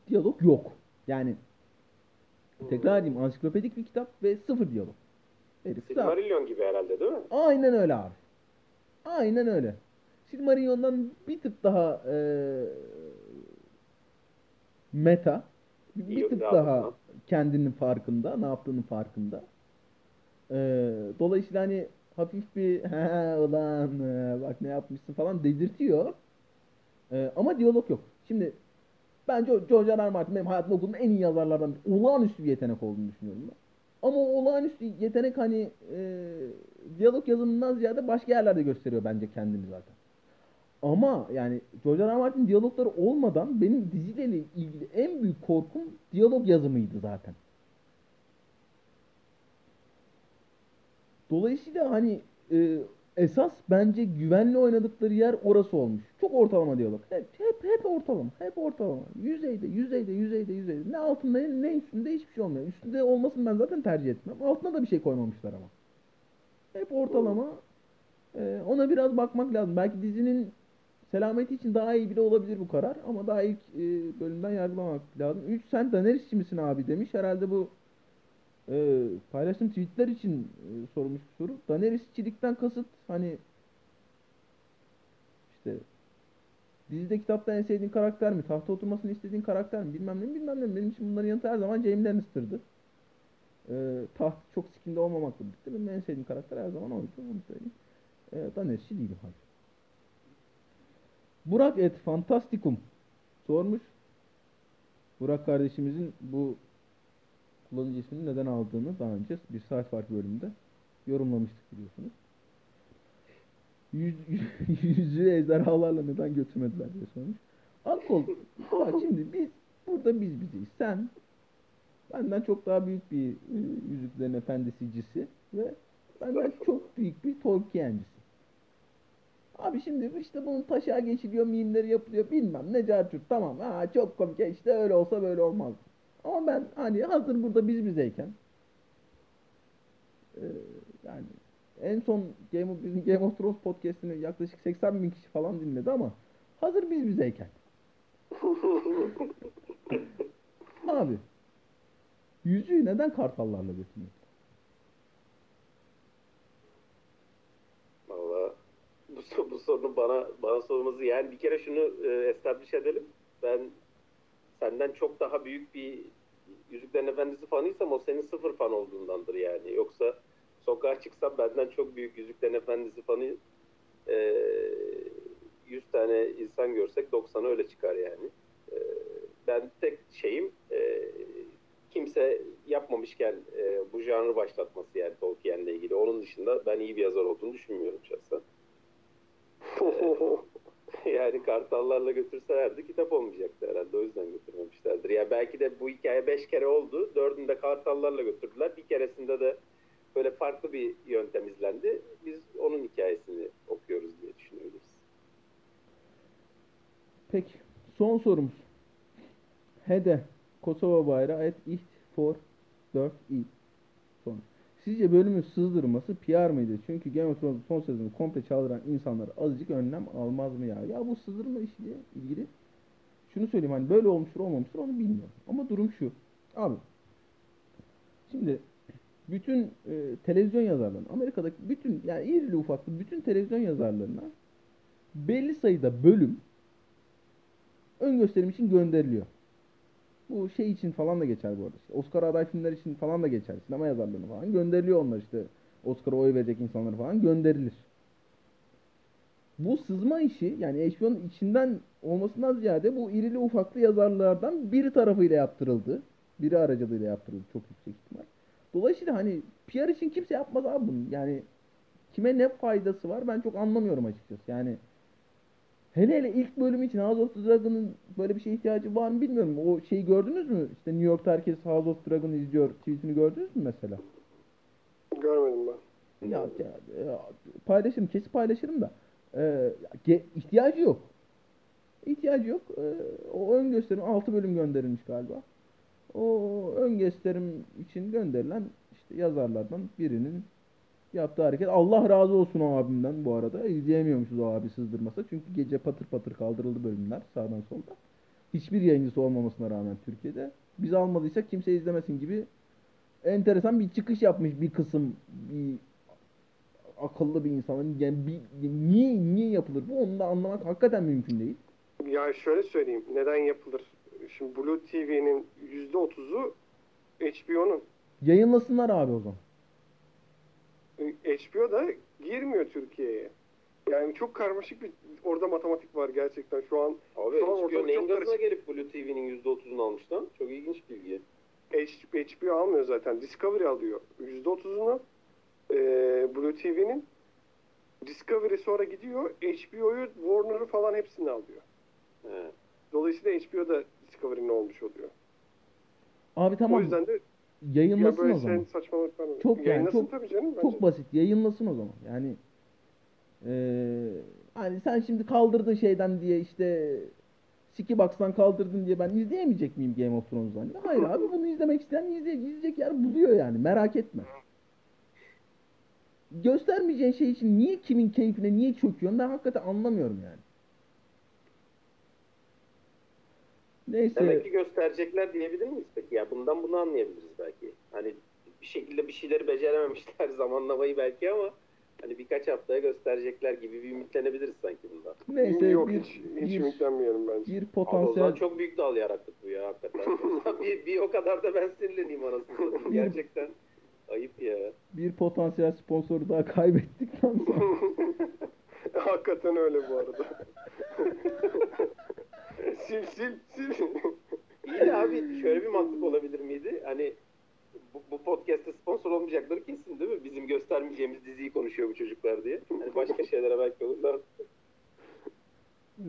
Diyalog yok. Yani tekrar edeyim ansiklopedik bir kitap ve sıfır diyalog. Herif Silmarillion gibi herhalde değil mi? Aynen öyle abi. Aynen öyle. Silmarillion'dan bir tık daha eee meta. Bir tık daha daha kendinin farkında, ne yaptığının farkında. Eee, dolayısıyla hani hafif bir he ulan e, bak ne yapmışsın falan dedirtiyor. Eee, ama diyalog yok. Şimdi bence George R. R. Martin benim hayatımda okuduğum en iyi yazarlardan biri. Olağanüstü bir yetenek olduğunu düşünüyorum ben. Ama o olağanüstü yetenek hani e, diyalog yazımından ziyade başka yerlerde gösteriyor bence kendini zaten. Ama yani George R. R. Martin diyalogları olmadan benim diziyle ilgili en büyük korkum diyalog yazımıydı zaten. Dolayısıyla hani e, esas bence güvenli oynadıkları yer orası olmuş. Çok ortalama diyalog. Hep hep hep ortalama. Hep ortalama. Yüzeyde, yüzeyde, yüzeyde, yüzeyde. Ne altında ne üstünde hiçbir şey olmuyor. Üstünde olmasını ben zaten tercih etmem. Altına da bir şey koymamışlar ama. Hep ortalama. Ee, ona biraz bakmak lazım. Belki dizinin selameti için daha iyi bile olabilir bu karar. Ama daha ilk e, bölümden yargılamak lazım. 3 sen Daenerys'çi misin abi demiş. Herhalde bu e, paylaştığım tweetler için e, sorulmuş bir soru. Daenerys'çilikten kasıt hani işte dizide kitapta en sevdiğin karakter mi? Tahta oturmasını istediğin karakter mi? Bilmem ne bilmem ne. Benim için bunların yanıtı her zaman Jaime Lannister'dı. E, taht çok sikimde olmamakla birlikte benim en sevdiğim karakter her zaman oydu. Onu söyleyeyim. E, Daenerys'çi değilim hayır. Burak et Fantastikum sormuş. Burak kardeşimizin bu kullanıcı ismini neden aldığını daha önce bir saat farklı bölümünde yorumlamıştık biliyorsunuz. Yüz, yüzü ejderhalarla neden götürmediler diye sormuş. Akkol, bak şimdi biz burada biz bizeyiz. Sen benden çok daha büyük bir e, Yüzüklerin Efendisicisi ve benden çok büyük bir Tolkien'cisin. Abi şimdi işte bunun taşağı geçiliyor, mimleri yapılıyor bilmem ne carçurt tamam ha çok komik ya işte öyle olsa böyle olmaz. Ama ben hani hazır burada biz bizeyken e, yani en son Game of, bizim Game of Thrones podcast'ini yaklaşık 80 bin kişi falan dinledi ama hazır biz bizeyken abi yüzüğü neden kartallarla götürüyor? Valla bu, bu sorunun bana bana sorması yani bir kere şunu e, establish edelim. Ben senden çok daha büyük bir Yüzüklerin Efendisi fanıysam o senin sıfır fan olduğundandır yani. Yoksa sokağa çıksam benden çok büyük Yüzüklerin Efendisi fanı e, 100 tane insan görsek 90'ı öyle çıkar yani. E, ben tek şeyim e, kimse yapmamışken e, bu janrı başlatması yani Tolkien'le ilgili. Onun dışında ben iyi bir yazar olduğunu düşünmüyorum şahsen. yani kartallarla götürselerdi kitap olmayacaktı herhalde. O yüzden götürmemişlerdir. Ya belki de bu hikaye beş kere oldu. Dördünde kartallarla götürdüler. Bir keresinde de böyle farklı bir yöntem izlendi. Biz onun hikayesini okuyoruz diye düşünüyoruz. Peki son sorumuz. Hede Kosova bayrağı et iht for 4 i. Sizce bölümün sızdırılması PR mıydı? Çünkü Game of Thrones'un son sezonu komple çaldıran insanlar azıcık önlem almaz mı ya? Ya bu sızdırma işiyle ilgili şunu söyleyeyim hani böyle olmuştur olmamıştır onu bilmiyorum. Ama durum şu. Abi şimdi bütün e, televizyon yazarlarının Amerika'daki bütün yani irili ufaklı bütün televizyon yazarlarına belli sayıda bölüm ön gösterim için gönderiliyor. Bu şey için falan da geçer bu arada. İşte Oscar aday filmler için falan da geçer. Sinema yazarlarına falan gönderiliyor onlar işte. Oscar'a oy verecek insanlar falan gönderilir. Bu sızma işi yani HBO'nun içinden olmasından ziyade bu irili ufaklı yazarlardan biri tarafıyla yaptırıldı. Biri aracılığıyla yaptırıldı çok yüksek ihtimal. Dolayısıyla hani PR için kimse yapmaz abi bunu. Yani kime ne faydası var ben çok anlamıyorum açıkçası. Yani Hele hele ilk bölüm için House of Dragon'ın böyle bir şeye ihtiyacı var mı bilmiyorum. O şeyi gördünüz mü? İşte New York'ta herkes House of Dragon'ı izliyor tweetini gördünüz mü mesela? Görmedim ben. Ya, ya, ya, paylaşırım, kesin paylaşırım da. Ee, ihtiyacı yok. İhtiyacı yok. Ee, o ön gösterim 6 bölüm gönderilmiş galiba. O ön gösterim için gönderilen işte yazarlardan birinin yaptığı hareket. Allah razı olsun o abimden bu arada. İzleyemiyormuşuz o abi sızdırmasa. Çünkü gece patır patır kaldırıldı bölümler sağdan soldan. Hiçbir yayıncısı olmamasına rağmen Türkiye'de. Biz almadıysak kimse izlemesin gibi enteresan bir çıkış yapmış bir kısım bir akıllı bir insanın. Yani bir, niye niye yapılır bu onu da anlamak hakikaten mümkün değil. Ya şöyle söyleyeyim. Neden yapılır? Şimdi Blue TV'nin %30'u HBO'nun. Yayınlasınlar abi o zaman. HBO da girmiyor Türkiye'ye. Yani çok karmaşık bir orada matematik var gerçekten şu an. Abi Şu an HBO neyin gazına karışık. gelip Blue TV'nin %30'unu almış lan? Çok ilginç bilgi. HBO almıyor zaten. Discovery alıyor. %30'unu e, Blue TV'nin Discovery sonra gidiyor. HBO'yu, Warner'ı falan hepsini alıyor. He. Dolayısıyla HBO da Discovery'nin olmuş oluyor. Abi tamam O yüzden de yayınlasın böyle o zaman. sen saçmalıklar Çok yani, çok- tabii canım. bence. Çok basit. Yayınlasın o zaman. Yani eee hani sen şimdi kaldırdın şeyden diye işte Skibox'tan kaldırdın diye ben izleyemeyecek miyim Game of Thrones'u hani? Hayır abi bunu izlemek isteyen izleyecek, izleyecek yer buluyor yani. Merak etme. Göstermeyeceğin şey için niye kimin keyfine niye çöküyorsun ben hakikaten anlamıyorum yani. Neyse. Demek ki gösterecekler diyebilir miyiz peki? Ya bundan bunu anlayabiliriz belki. Hani bir şekilde bir şeyleri becerememişler zamanlamayı belki ama hani birkaç haftaya gösterecekler gibi bir ümitlenebiliriz sanki bundan. Neyse Yok bir, hiç, hiç bir, ümitlenmiyorum bence. bir Abi o potansiyel zaman çok büyük dal yarattık bu ya hakikaten. bir, bir o kadar da ben sinirleneyim anasını. Gerçekten ayıp ya. bir potansiyel sponsoru daha kaybettikten sonra Hakikaten öyle bu arada. Sil sil sil. İyi de abi şöyle bir mantık olabilir miydi? Hani bu, bu podcast'te sponsor olmayacakları kesin değil mi? Bizim göstermeyeceğimiz diziyi konuşuyor bu çocuklar diye. Hani başka şeylere belki olurlar. Ee,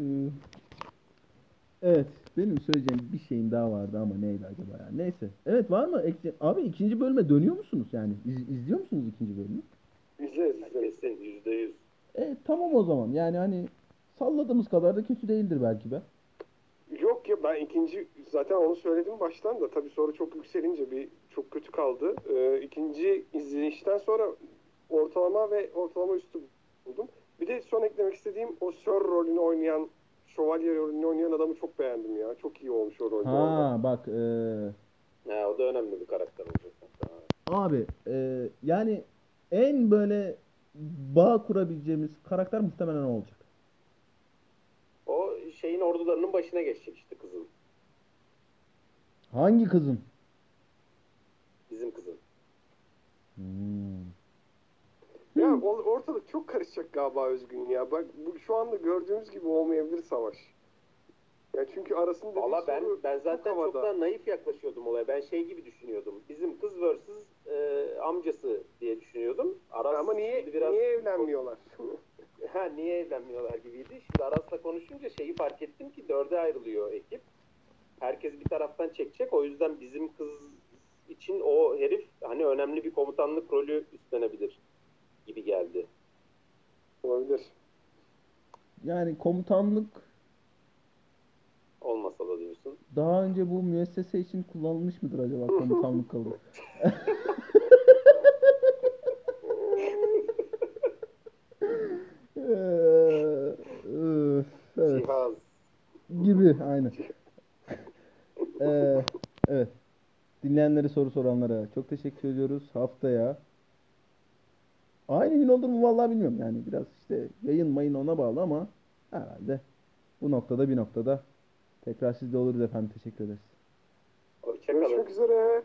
Evet. Benim söyleyeceğim bir şeyim daha vardı ama neydi acaba ya? Neyse. Evet var mı? Ekle- Abi ikinci bölüme dönüyor musunuz yani? İz- izliyor musunuz ikinci bölümü? İzleriz. Kesin yüzde yüz. Evet tamam o zaman. Yani hani salladığımız kadar da kötü değildir belki be. Yok ya ben ikinci zaten onu söyledim baştan da tabii sonra çok yükselince bir çok kötü kaldı. Ee, ikinci izleyişten sonra ortalama ve ortalama üstü buldum. Bir de son eklemek istediğim o Sir rolünü oynayan şövalye rolünü oynayan adamı çok beğendim ya. Çok iyi olmuş o rolde. orada. Ha bak eee, Ha, o da önemli bir karakter olacak. Abi eee, yani en böyle bağ kurabileceğimiz karakter muhtemelen o olacak. Şeyin ordularının başına geçecek işte kızın. Hangi kızın? Bizim kızın. Hmm. Ya ortalık çok karışacak galiba Özgün ya. Bak bu şu anda gördüğümüz gibi olmayabilir savaş. Ya çünkü arasında Valla ben ben zaten çok, daha naif yaklaşıyordum olaya. Ben şey gibi düşünüyordum. Bizim kız vs e, amcası diye düşünüyordum. Aras Ama niye biraz niye evlenmiyorlar? ha, niye evlenmiyorlar gibiydi. Şimdi Aras'la konuşunca şeyi fark ettim ki dörde ayrılıyor ekip. Herkes bir taraftan çekecek. O yüzden bizim kız için o herif hani önemli bir komutanlık rolü üstlenebilir gibi geldi. Olabilir. Yani komutanlık Olmasa da diyorsun. daha önce bu müessese için kullanılmış mıdır acaba komutanlık kalıbı? Eee, üf, evet. Cihaz. Gibi aynen. Ee, evet. Dinleyenlere soru soranlara çok teşekkür ediyoruz. Haftaya aynı gün olur mu vallahi bilmiyorum yani biraz işte yayın mayın ona bağlı ama herhalde bu noktada bir noktada tekrar sizde oluruz efendim teşekkür ederiz. Hoşçakalın. Görüşmek üzere.